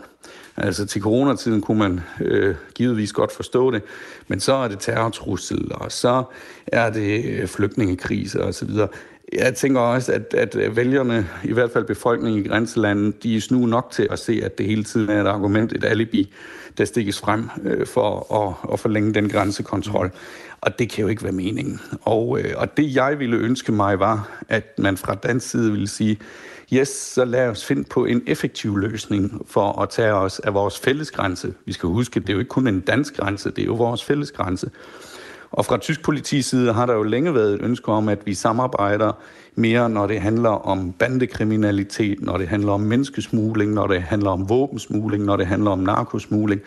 Altså til coronatiden kunne man øh, givetvis godt forstå det, men så er det terrortrussel, og så er det øh, flygtningekrise osv. Jeg tænker også, at, at øh, vælgerne, i hvert fald befolkningen i grænselandet, de er snu nok til at se, at det hele tiden er et argument, et alibi, der stikkes frem øh, for at, at forlænge den grænsekontrol. Og det kan jo ikke være meningen. Og, øh, og det jeg ville ønske mig var, at man fra dansk side ville sige, yes, så lad os finde på en effektiv løsning for at tage os af vores fællesgrænse. Vi skal huske, det er jo ikke kun en dansk grænse, det er jo vores fællesgrænse. Og fra tysk politis side har der jo længe været et ønske om, at vi samarbejder mere, når det handler om bandekriminalitet, når det handler om menneskesmugling, når det handler om våbensmugling, når det handler om narkosmugling.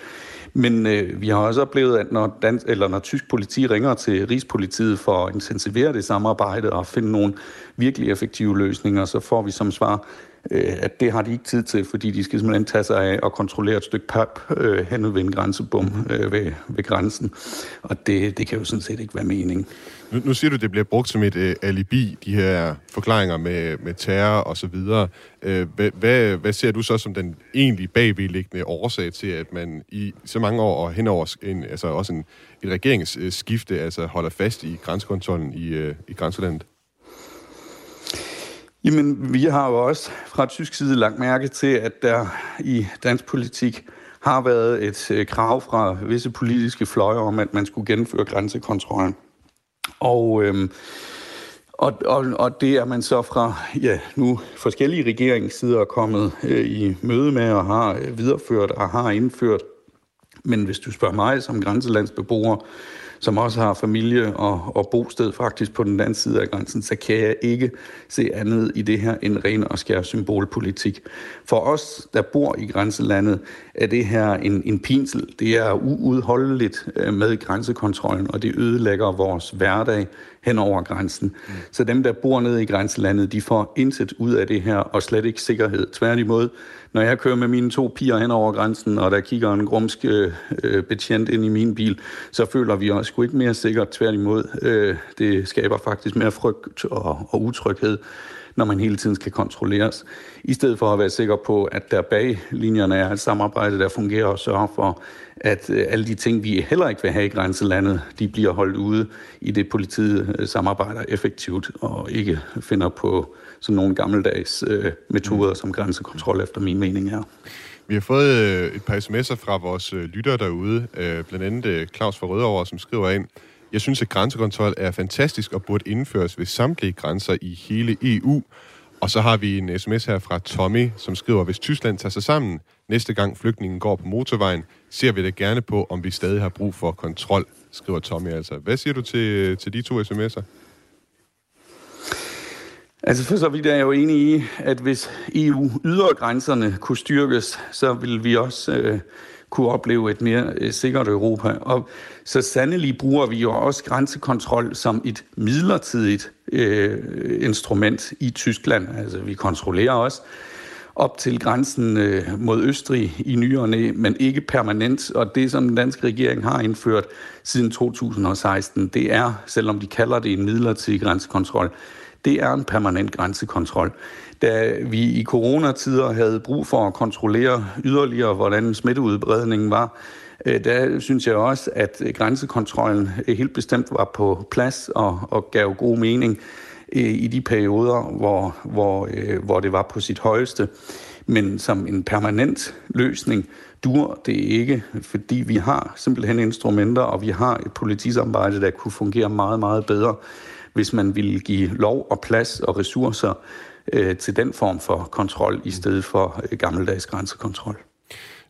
Men øh, vi har også oplevet, at når, dansk, eller når tysk politi ringer til Rigspolitiet for at intensivere det samarbejde og finde nogle virkelig effektive løsninger, så får vi som svar, øh, at det har de ikke tid til, fordi de skal simpelthen tage sig af og kontrollere et stykke pap øh, hen ved en grænsebom øh, ved, ved grænsen. Og det, det kan jo sådan set ikke være meningen. Nu, nu siger du, at det bliver brugt som et øh, alibi, de her forklaringer med, med terror og så videre. Øh, hvad, hvad, hvad ser du så som den egentlig bagvedliggende årsag til, at man i så mange år og henover en, altså også en, et regeringsskifte altså holder fast i grænsekontrollen i, øh, i grænselandet? Jamen, vi har jo også fra tysk side lagt mærke til, at der i dansk politik har været et øh, krav fra visse politiske fløje om, at man skulle gennemføre grænsekontrollen. Og, øhm, og, og, og det er man så fra ja, nu forskellige regeringssider kommet øh, i møde med og har øh, videreført og har indført. Men hvis du spørger mig som grænselandsbeboer, som også har familie og, og bosted faktisk på den anden side af grænsen, så kan jeg ikke se andet i det her end ren og skær symbolpolitik. For os, der bor i grænselandet, er det her en, en pinsel. Det er uudholdeligt øh, med grænsekontrollen, og det ødelægger vores hverdag hen over grænsen. Mm. Så dem, der bor nede i grænselandet, de får intet ud af det her, og slet ikke sikkerhed. Tværtimod, når jeg kører med mine to piger hen over grænsen, og der kigger en grumsk øh, betjent ind i min bil, så føler vi os sgu ikke mere sikkert. Tværtimod, øh, det skaber faktisk mere frygt og, og utryghed når man hele tiden skal kontrolleres, i stedet for at være sikker på, at der bag linjerne er et samarbejde, der fungerer og sørger for, at øh, alle de ting, vi heller ikke vil have i grænselandet, de bliver holdt ude i det politiet øh, samarbejder effektivt og ikke finder på sådan nogle gammeldags øh, metoder som grænsekontrol, efter min mening er. Vi har fået øh, et par sms'er fra vores øh, lyttere derude, øh, blandt andet øh, Claus fra Rødovre, som skriver ind, jeg synes, at grænsekontrol er fantastisk og burde indføres ved samtlige grænser i hele EU. Og så har vi en sms her fra Tommy, som skriver, hvis Tyskland tager sig sammen, næste gang flygtningen går på motorvejen, ser vi det gerne på, om vi stadig har brug for kontrol, skriver Tommy altså. Hvad siger du til, til de to sms'er? Altså for så vidt er jeg jo enig i, at hvis EU ydergrænserne kunne styrkes, så vil vi også øh, kunne opleve et mere øh, sikkert Europa. Og så sandelig bruger vi jo også grænsekontrol som et midlertidigt øh, instrument i Tyskland. Altså vi kontrollerer også op til grænsen øh, mod Østrig i nyerne, men ikke permanent. Og det, som den danske regering har indført siden 2016, det er, selvom de kalder det en midlertidig grænsekontrol, det er en permanent grænsekontrol. Da vi i coronatider havde brug for at kontrollere yderligere, hvordan smitteudbredningen var, øh, der synes jeg også, at grænsekontrollen øh, helt bestemt var på plads og, og gav god mening øh, i de perioder, hvor, hvor, hvor det var på sit højeste. Men som en permanent løsning dur det ikke, fordi vi har simpelthen instrumenter, og vi har et politisamarbejde, der kunne fungere meget, meget bedre hvis man ville give lov og plads og ressourcer øh, til den form for kontrol, i stedet for øh, gammeldags grænsekontrol.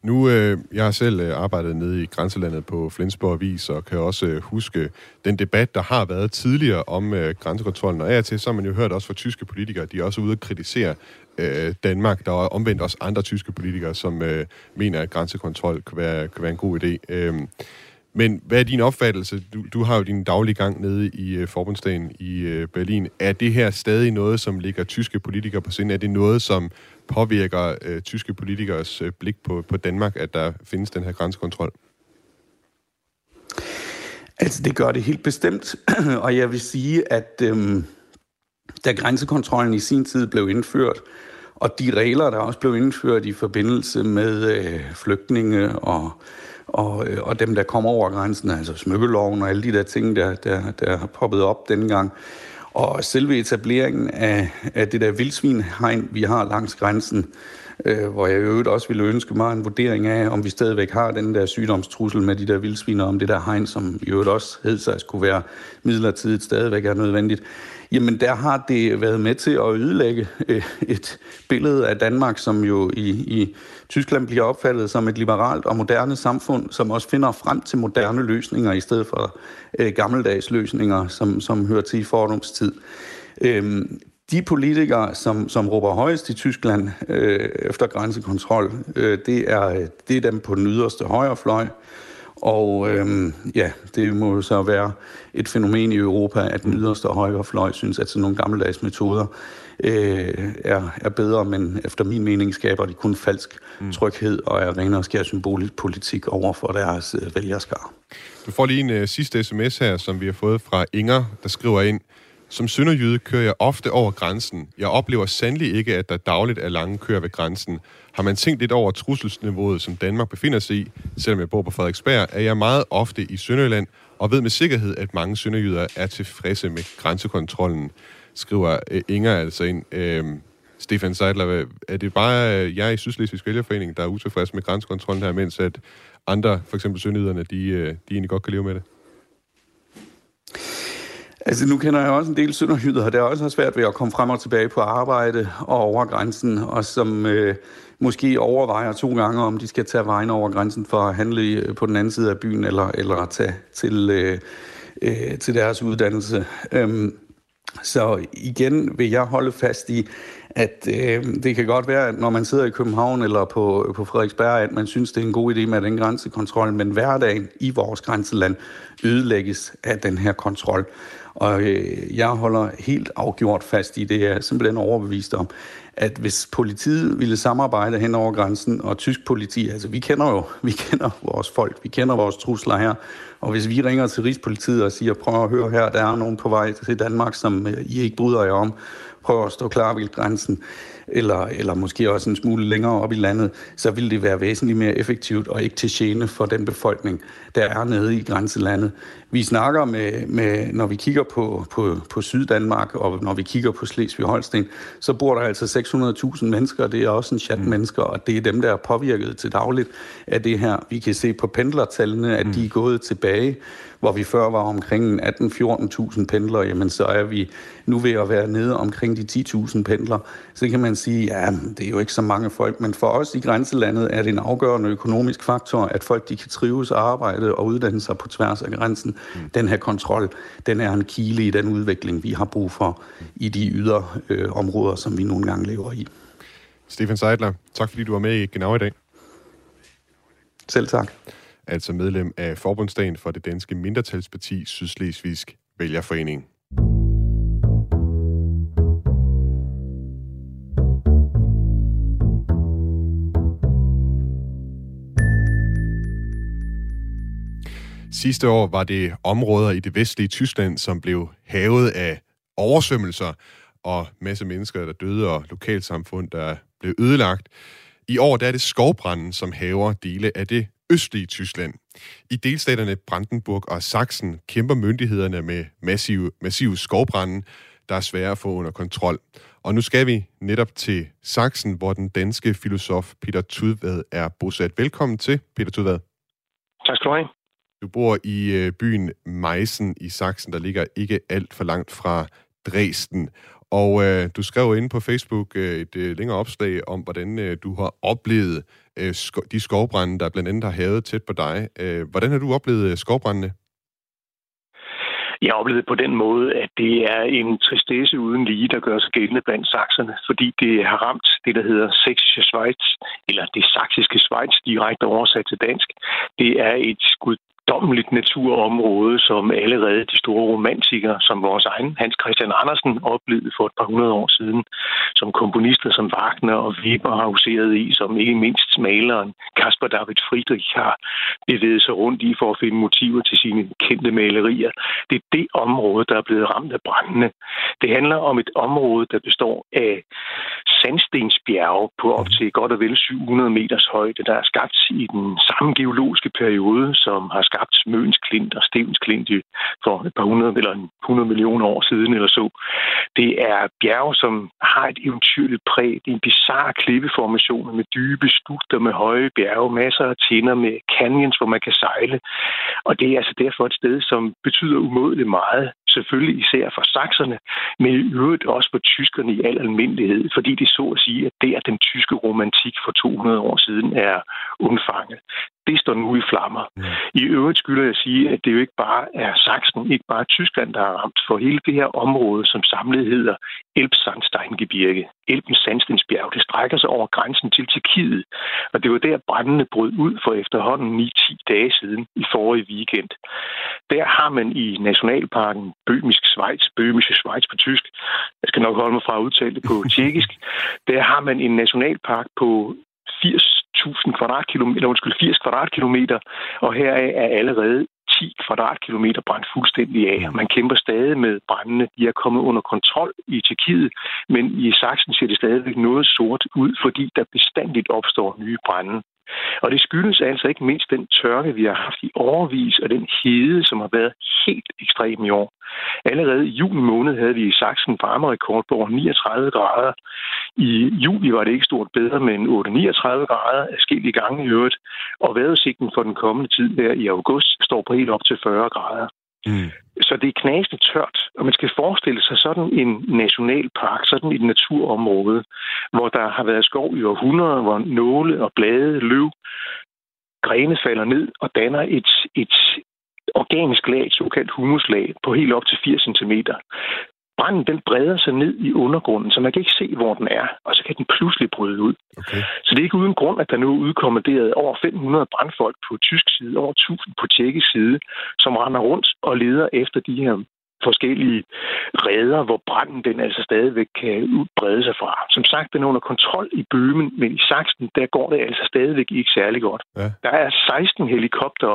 Nu, øh, jeg har selv øh, arbejdet nede i grænselandet på Flensborg Avis, og kan også øh, huske den debat, der har været tidligere om øh, grænsekontrollen. Og af til, så har man jo hørt også fra tyske politikere, de er også ude at kritisere øh, Danmark. Der er omvendt også andre tyske politikere, som øh, mener, at grænsekontrol kan være, kan være en god idé. Øh, men hvad er din opfattelse? Du, du har jo din daglige gang nede i uh, forbundsdagen i uh, Berlin. Er det her stadig noget, som ligger tyske politikere på sinde? Er det noget, som påvirker uh, tyske politikers uh, blik på, på Danmark, at der findes den her grænsekontrol? Altså, det gør det helt bestemt. <clears throat> Og jeg vil sige, at øhm, da grænsekontrollen i sin tid blev indført, og de regler, der også blev indført i forbindelse med øh, flygtninge og og, øh, og øh, og dem, der kommer over grænsen, altså smykkeloven og alle de der ting, der, der, der har poppet op dengang. Og selve etableringen af, af det der vildsvinhegn, vi har langs grænsen, øh, hvor jeg i øvrigt også ville ønske mig en vurdering af, om vi stadigvæk har den der sygdomstrussel med de der vildsviner, om det der hegn, som i øvrigt også hed sig skulle være midlertidigt, stadigvæk er nødvendigt jamen der har det været med til at ødelægge øh, et billede af Danmark, som jo i, i Tyskland bliver opfattet som et liberalt og moderne samfund, som også finder frem til moderne løsninger i stedet for øh, gammeldags løsninger, som, som hører til i fordomstid. Øhm, de politikere, som, som råber højst i Tyskland øh, efter grænsekontrol, øh, det, er, det er dem på den yderste højrefløj. Og øhm, ja, det må så være et fænomen i Europa, at den yderste højrefløj synes, at sådan nogle gammeldags metoder øh, er, er bedre, men efter min mening skaber de kun falsk mm. tryghed og er ren og skær symbolisk politik over for deres øh, vælgerskar. Du får lige en øh, sidste sms her, som vi har fået fra Inger, der skriver ind, som sønderjyde kører jeg ofte over grænsen. Jeg oplever sandelig ikke, at der dagligt er lange køer ved grænsen. Har man tænkt lidt over trusselsniveauet, som Danmark befinder sig i, selvom jeg bor på Frederiksberg, er jeg meget ofte i Sønderjylland og ved med sikkerhed, at mange sønderjyder er tilfredse med grænsekontrollen, skriver øh, Inger altså ind. Øh, Stefan Seidler, er det bare øh, jeg i Sydslesvigs Vælgerforening, der er utilfreds med grænsekontrollen her, mens at andre, for eksempel sønderjyderne, de, øh, de egentlig godt kan leve med det? Altså, nu kender jeg også en del sønderjyder, der også har svært ved at komme frem og tilbage på arbejde og over grænsen, og som øh, måske overvejer to gange, om de skal tage vejen over grænsen for at handle øh, på den anden side af byen, eller, eller at tage til, øh, øh, til deres uddannelse. Øhm, så igen vil jeg holde fast i, at øh, det kan godt være, at når man sidder i København eller på, på Frederiksberg, at man synes, det er en god idé med den grænsekontrol, men hverdagen i vores grænseland ødelægges af den her kontrol. Og øh, jeg holder helt afgjort fast i det, jeg er simpelthen overbevist om, at hvis politiet ville samarbejde hen over grænsen, og tysk politi, altså vi kender jo <laughs> vi kender vores folk, vi kender vores trusler her, og hvis vi ringer til Rigspolitiet og siger, prøv at høre her, der er nogen på vej til Danmark, som øh, I ikke bryder jer om, prøv at stå klar ved grænsen, eller, eller måske også en smule længere op i landet, så vil det være væsentligt mere effektivt og ikke til gene for den befolkning, der er nede i grænselandet. Vi snakker med, med når vi kigger på, på, på Syddanmark, og når vi kigger på Slesvig-Holsten, så bor der altså 600.000 mennesker, det er også en chat mm. mennesker, og det er dem, der er påvirket til dagligt af det her. Vi kan se på pendlertallene, at mm. de er gået tilbage hvor vi før var omkring 18-14.000 pendlere, jamen så er vi nu ved at være nede omkring de 10.000 pendlere. Så kan man sige, ja, det er jo ikke så mange folk, men for os i grænselandet er det en afgørende økonomisk faktor, at folk de kan trives og arbejde og uddanne sig på tværs af grænsen. Mm. Den her kontrol, den er en kile i den udvikling, vi har brug for i de ydre øh, områder, som vi nogle gange lever i. Stefan Seidler, tak fordi du var med i Genau i dag. Selv tak altså medlem af forbundsdagen for det danske mindretalsparti Sydslesvigsk Vælgerforening. Sidste år var det områder i det vestlige Tyskland, som blev havet af oversvømmelser og masse mennesker, der døde og lokalsamfund, der blev ødelagt. I år der er det skovbranden, som haver dele af det østlige Tyskland. I delstaterne Brandenburg og Sachsen kæmper myndighederne med massive, massive skovbrænde, der er svære at få under kontrol. Og nu skal vi netop til Sachsen, hvor den danske filosof Peter Tudvad er bosat. Velkommen til, Peter Tudvad. Tak skal du have. Du bor i øh, byen Meissen i Sachsen, der ligger ikke alt for langt fra Dresden. Og øh, du skrev ind på Facebook øh, et øh, længere opslag om, hvordan øh, du har oplevet øh, sko- de skovbrænde, der blandt andet har havet tæt på dig. Øh, hvordan har du oplevet øh, skovbrændene? Jeg oplevede på den måde, at det er en tristesse uden lige, der gør sig gældende blandt sakserne, fordi det har ramt det, der hedder Sächsische Schweiz, eller det saksiske Schweiz, direkte oversat til dansk. Det er et skud guddommeligt naturområde, som allerede de store romantikere, som vores egen Hans Christian Andersen oplevede for et par hundrede år siden, som komponister som Wagner og Weber har huseret i, som ikke mindst maleren Caspar David Friedrich har bevæget sig rundt i for at finde motiver til sine kendte malerier. Det er det område, der er blevet ramt af brændende. Det handler om et område, der består af sandstensbjerge på op til godt og vel 700 meters højde, der er skabt i den samme geologiske periode, som har skabt Møns Klint og Stevens Klint for et par hundrede eller 100 millioner år siden eller så. Det er bjerge, som har et eventyrligt præg. Det er en bizarre klippeformation med dybe skugter, med høje bjerge, masser af tinder med canyons, hvor man kan sejle. Og det er altså derfor et sted, som betyder umådeligt meget selvfølgelig især for sakserne, men i øvrigt også for tyskerne i al almindelighed, fordi det så at sige, at der den tyske romantik for 200 år siden er undfanget. Det står nu i flammer. Mm. I øvrigt skylder jeg sige, at det jo ikke bare er Sachsen, ikke bare Tyskland, der har ramt for hele det her område, som samlet hedder Elbsandsteingebirge. Elbens sandstensbjerg, det strækker sig over grænsen til Tjekkiet, og det var der brændende brød ud for efterhånden 9-10 dage siden i forrige weekend. Der har man i Nationalparken Bøhmisk Schweiz, Bøhmische Schweiz på tysk, jeg skal nok holde mig fra at udtale det på tjekkisk, <laughs> der har man en nationalpark på 80.000 kvadratkilometer, undskyld, 80 kvadratkilometer, og her er allerede 10 kvadratkilometer brændt fuldstændig af. Man kæmper stadig med brændende. De er kommet under kontrol i Tjekkiet, men i Sachsen ser det stadigvæk noget sort ud, fordi der bestandigt opstår nye brænde. Og det skyldes altså ikke mindst den tørke, vi har haft i overvis, og den hede, som har været helt ekstrem i år. Allerede i juni måned havde vi i Sachsen varmerekord på over 39 grader. I juli var det ikke stort bedre, men 8-39 grader i gange i øvrigt. Og vejrudsigten for den kommende tid der i august står på helt op til 40 grader. Mm. Så det er knasende tørt, og man skal forestille sig sådan en nationalpark, sådan et naturområde, hvor der har været skov i århundreder, hvor nåle og blade, løv, grene falder ned og danner et, et organisk lag, et såkaldt humuslag, på helt op til 80 cm branden den breder sig ned i undergrunden, så man kan ikke se, hvor den er, og så kan den pludselig bryde ud. Okay. Så det er ikke uden grund, at der nu er udkommanderet over 500 brandfolk på tysk side, over 1000 på tjekkisk side, som render rundt og leder efter de her forskellige redder, hvor branden den altså stadigvæk kan udbrede sig fra. Som sagt, den er under kontrol i Bøhmen, men i Sachsen, der går det altså stadigvæk ikke særlig godt. Ja. Der er 16 helikopter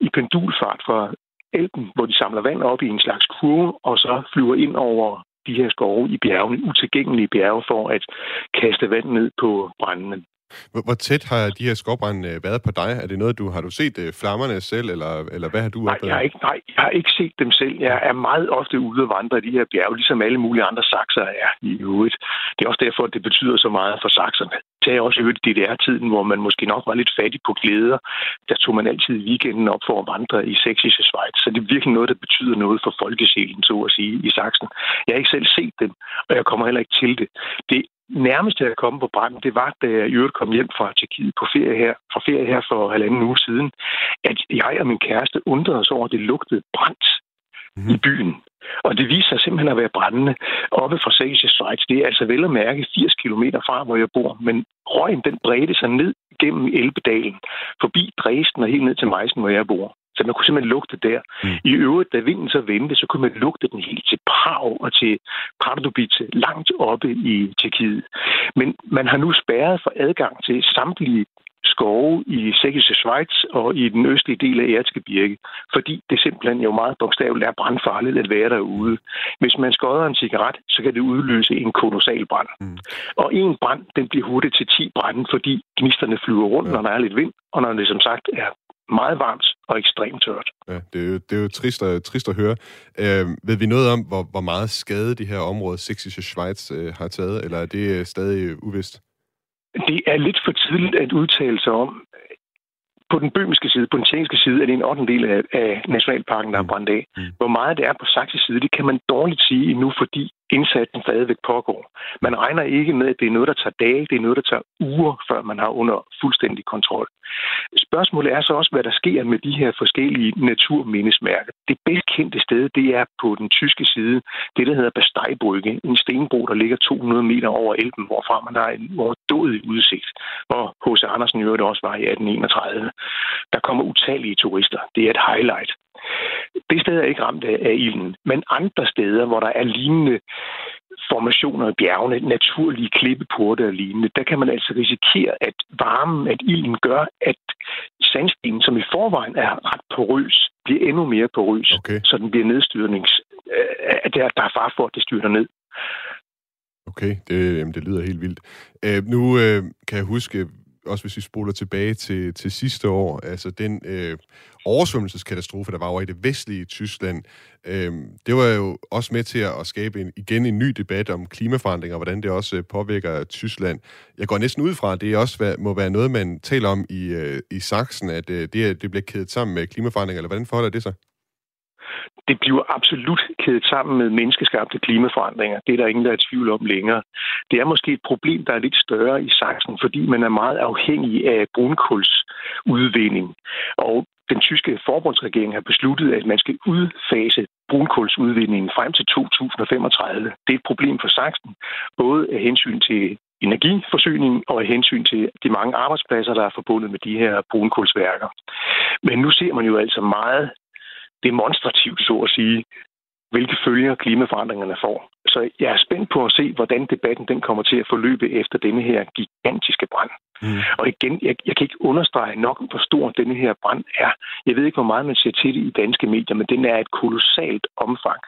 i pendulfart fra Elben, hvor de samler vand op i en slags kurve, og så flyver ind over de her skove i bjergene, utilgængelige bjerge, for at kaste vand ned på brændende. Hvor, tæt har de her skovbrænde øh, været på dig? Er det noget, du har du set uh, flammerne selv, eller, eller hvad har du nej, jeg har ikke, nej, jeg har ikke set dem selv. Jeg er meget ofte ude og vandre i de her bjerge, ligesom alle mulige andre sakser er i øvrigt. Det er også derfor, at det betyder så meget for sakserne. Det også i øvrigt DDR-tiden, hvor man måske nok var lidt fattig på glæder. Der tog man altid weekenden op for at vandre i sexiske Schweiz. Så det er virkelig noget, der betyder noget for folkesjælen, så at sige, i Sachsen. Jeg har ikke selv set dem, og jeg kommer heller ikke til det. Det nærmeste jeg kom på branden, det var, da jeg i øvrigt kom hjem fra Tjekkiet på ferie her, fra ferie her for halvanden uge siden, at jeg og min kæreste undrede os over, at det lugtede brændt i byen. Og det viser sig simpelthen at være brændende oppe fra Sächsische Schweiz. Det er altså vel at mærke 80 km fra, hvor jeg bor. Men røgen den bredte sig ned gennem Elbedalen, forbi Dresden og helt ned til Meissen, hvor jeg bor. Så man kunne simpelthen lugte der. Mm. I øvrigt, da vinden så vendte, så kunne man lugte den helt til Prag og til Pardubice, langt oppe i Tjekkiet. Men man har nu spærret for adgang til samtlige skove i Sächsische Schweiz og i den østlige del af Erzgebirge, fordi det simpelthen jo meget bogstaveligt er brandfarligt at være derude. Hvis man skodder en cigaret, så kan det udløse en kolossal brand. Mm. Og en brand, den bliver hurtigt til 10 brænde, fordi gnisterne flyver rundt, ja. når der er lidt vind, og når det som sagt er meget varmt og ekstremt tørt. Ja, det er jo, det er jo trist, at, trist at høre. Øh, ved vi noget om, hvor, hvor meget skade de her områder, Sächsische Schweiz, øh, har taget, eller er det øh, stadig uvist? Det er lidt for tidligt at udtale sig om. På den bømiske side, på den tjekkiske side, er det en 8. del af, af nationalparken, der er brændt af. Mm. Hvor meget det er på saksisk side, det kan man dårligt sige endnu, fordi indsatsen stadigvæk pågår. Man regner ikke med, at det er noget, der tager dage, det er noget, der tager uger, før man har under fuldstændig kontrol. Spørgsmålet er så også, hvad der sker med de her forskellige naturmindesmærker. Det bedst kendte sted, det er på den tyske side, det der hedder Basteibrücke, en stenbro, der ligger 200 meter over Elben, hvorfra man har en overdådig udsigt, hvor H.C. Andersen i øvrigt også var i 1831. Der kommer utallige turister. Det er et highlight. Det sted er ikke ramt af ilden, men andre steder, hvor der er lignende formationer i bjergene, naturlige klippeporte og lignende, der kan man altså risikere, at varmen, at ilden gør, at sandstenen, som i forvejen er ret porøs, bliver endnu mere porøs, okay. så den bliver nedstyrnings... At der, der er far for, at det styrter ned. Okay, det, jamen, det lyder helt vildt. Øh, nu øh, kan jeg huske, også hvis vi spoler tilbage til, til sidste år, altså den øh, oversvømmelseskatastrofe, der var over i det vestlige Tyskland, øh, det var jo også med til at skabe en, igen en ny debat om klimaforandringer, og hvordan det også øh, påvirker Tyskland. Jeg går næsten ud fra, at det også må være noget, man taler om i, øh, i Sachsen, at øh, det, det bliver kædet sammen med klimaforandringer, eller hvordan forholder det sig? Det bliver absolut kædet sammen med menneskeskabte klimaforandringer. Det er der ingen, der er i tvivl om længere. Det er måske et problem, der er lidt større i Sachsen, fordi man er meget afhængig af brunkulsudvinding. Og den tyske forbundsregering har besluttet, at man skal udfase brunkulsudvindingen frem til 2035. Det er et problem for Sachsen, både af hensyn til energiforsyning og af hensyn til de mange arbejdspladser, der er forbundet med de her brunkulsværker. Men nu ser man jo altså meget demonstrativt, så at sige, hvilke følger klimaforandringerne får. Så jeg er spændt på at se, hvordan debatten den kommer til at forløbe efter denne her gigantiske brand. Mm. Og igen, jeg, jeg kan ikke understrege nok, hvor stor denne her brand er. Jeg ved ikke, hvor meget man ser til det i danske medier, men den er et kolossalt omfang.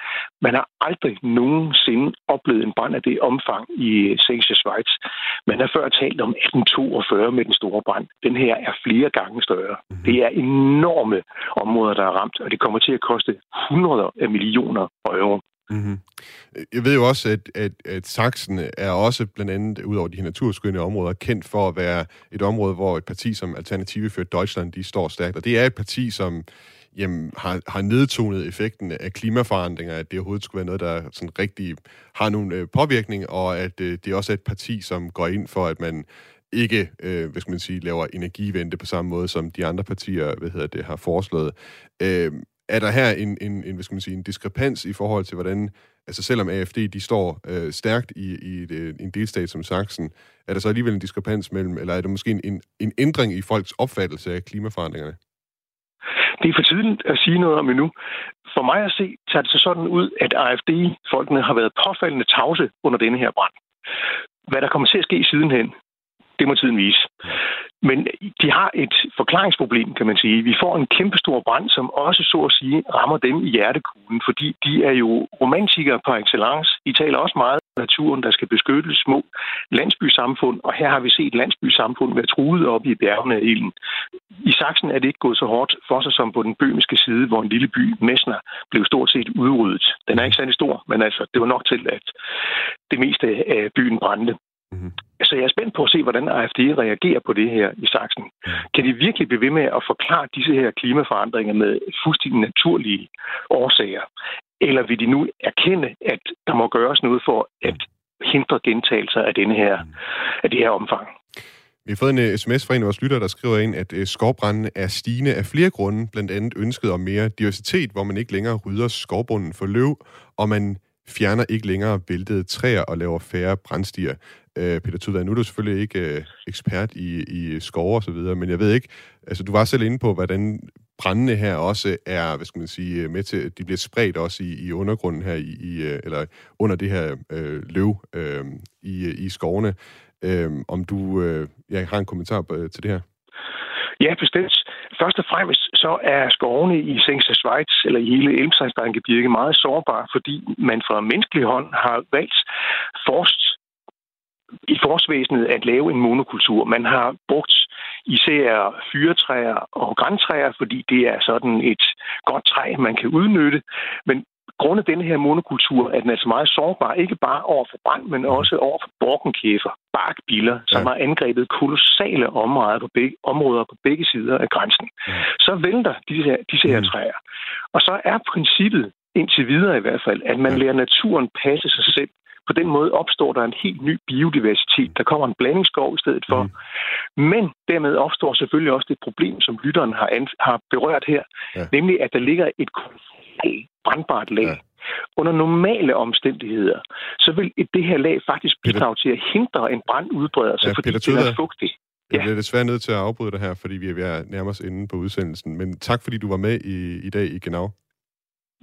Man har aldrig nogensinde oplevet en brand af det omfang i Sächsische Schweiz. Man har før talt om 1842 med den store brand. Den her er flere gange større. Mm. Det er enorme områder, der er ramt, og det kommer til at koste hundreder af millioner euro. Mm-hmm. Jeg ved jo også, at, at, at Sachsen er også blandt andet, ud over de her naturskønne områder, kendt for at være et område, hvor et parti som Alternative for Deutschland, de står stærkt. Og det er et parti, som jamen, har, har nedtonet effekten af klimaforandringer, at det overhovedet skulle være noget, der sådan rigtig har nogle øh, påvirkning, og at øh, det også er et parti, som går ind for, at man ikke, øh, hvad skal man sige, laver energivente på samme måde, som de andre partier, hvad hedder det, har foreslået. Øh, er der her en, en, en, hvad skal man sige, en diskrepans i forhold til, hvordan, altså selvom AFD de står øh, stærkt i, i et, øh, en delstat som Sachsen, er der så alligevel en diskrepans mellem, eller er der måske en, en, en ændring i folks opfattelse af klimaforandringerne? Det er for tidligt at sige noget om endnu. For mig at se, tager det så sådan ud, at AFD-folkene har været påfaldende tavse under denne her brand. Hvad der kommer til at ske sidenhen, det må tiden vise. Men de har et forklaringsproblem, kan man sige. Vi får en kæmpestor brand, som også, så at sige, rammer dem i hjertekuglen, fordi de er jo romantikere par excellence. De taler også meget om naturen, der skal beskyttes små landsbysamfund, og her har vi set landsbysamfund være truet op i bjergene af ilden. I Sachsen er det ikke gået så hårdt for sig som på den bøhmiske side, hvor en lille by, Messner, blev stort set udryddet. Den er ikke særlig stor, men altså, det var nok til, at det meste af byen brændte. Mm-hmm. Så jeg er spændt på at se, hvordan AFD reagerer på det her i Sachsen. Kan de virkelig blive ved med at forklare disse her klimaforandringer med fuldstændig naturlige årsager? Eller vil de nu erkende, at der må gøres noget for at hindre gentagelser af, denne her, af det her omfang? Vi har fået en sms fra en af vores lyttere, der skriver ind, at øh, skovbrændene er stigende af flere grunde, blandt andet ønsket om mere diversitet, hvor man ikke længere rydder skovbunden for løv, og man fjerner ikke længere væltede træer og laver færre brændstier. Øh, Peter Tudvad, nu er du selvfølgelig ikke øh, ekspert i, i skove og så videre, men jeg ved ikke, altså du var selv inde på, hvordan brændende her også er, hvad skal man sige, øh, med til, de bliver spredt også i, i undergrunden her, i, i, øh, eller under det her øh, løv øh, i, i skovene. Øh, om du øh, jeg har en kommentar øh, til det her? Ja, bestemt. Først og fremmest så er skovene i Sengse Schweiz eller i hele Elmsejsbankevirke meget sårbare, fordi man fra menneskelig hånd har valgt forst i forsvæsenet at lave en monokultur. Man har brugt især fyretræer og græntræer, fordi det er sådan et godt træ, man kan udnytte. Men grundet denne her monokultur er den altså meget sårbar, ikke bare over for brand, men også over for borkenkæfer, barkbiller, som ja. har angrebet kolossale områder på, begge, områder på begge sider af grænsen. Ja. Så vælter disse her, disse her mm. træer. Og så er princippet, indtil videre i hvert fald, at man ja. lærer naturen passe sig selv. På den måde opstår der en helt ny biodiversitet. Der kommer en blandingsskov i stedet for. Mm. Men dermed opstår selvfølgelig også det problem, som lytteren har, har berørt her, ja. nemlig at der ligger et brandbart lag. Ja. Under normale omstændigheder, så vil det her lag faktisk bidrage til at hindre en brand udbreder sig, ja, fordi Peter det er fugtigt. Jeg bliver desværre nødt til at afbryde dig her, fordi vi er ved at nærme os inde på udsendelsen. Men tak, fordi du var med i, i dag i Genau.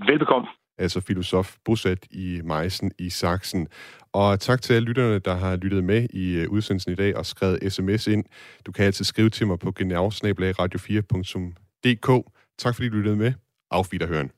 Velbekomme altså filosof bosat i Meissen i Sachsen. Og tak til alle lytterne, der har lyttet med i øh, udsendelsen i dag og skrevet sms ind. Du kan altid skrive til mig på genau radio4.dk. Tak fordi du lyttede med. Auf Wiederhören.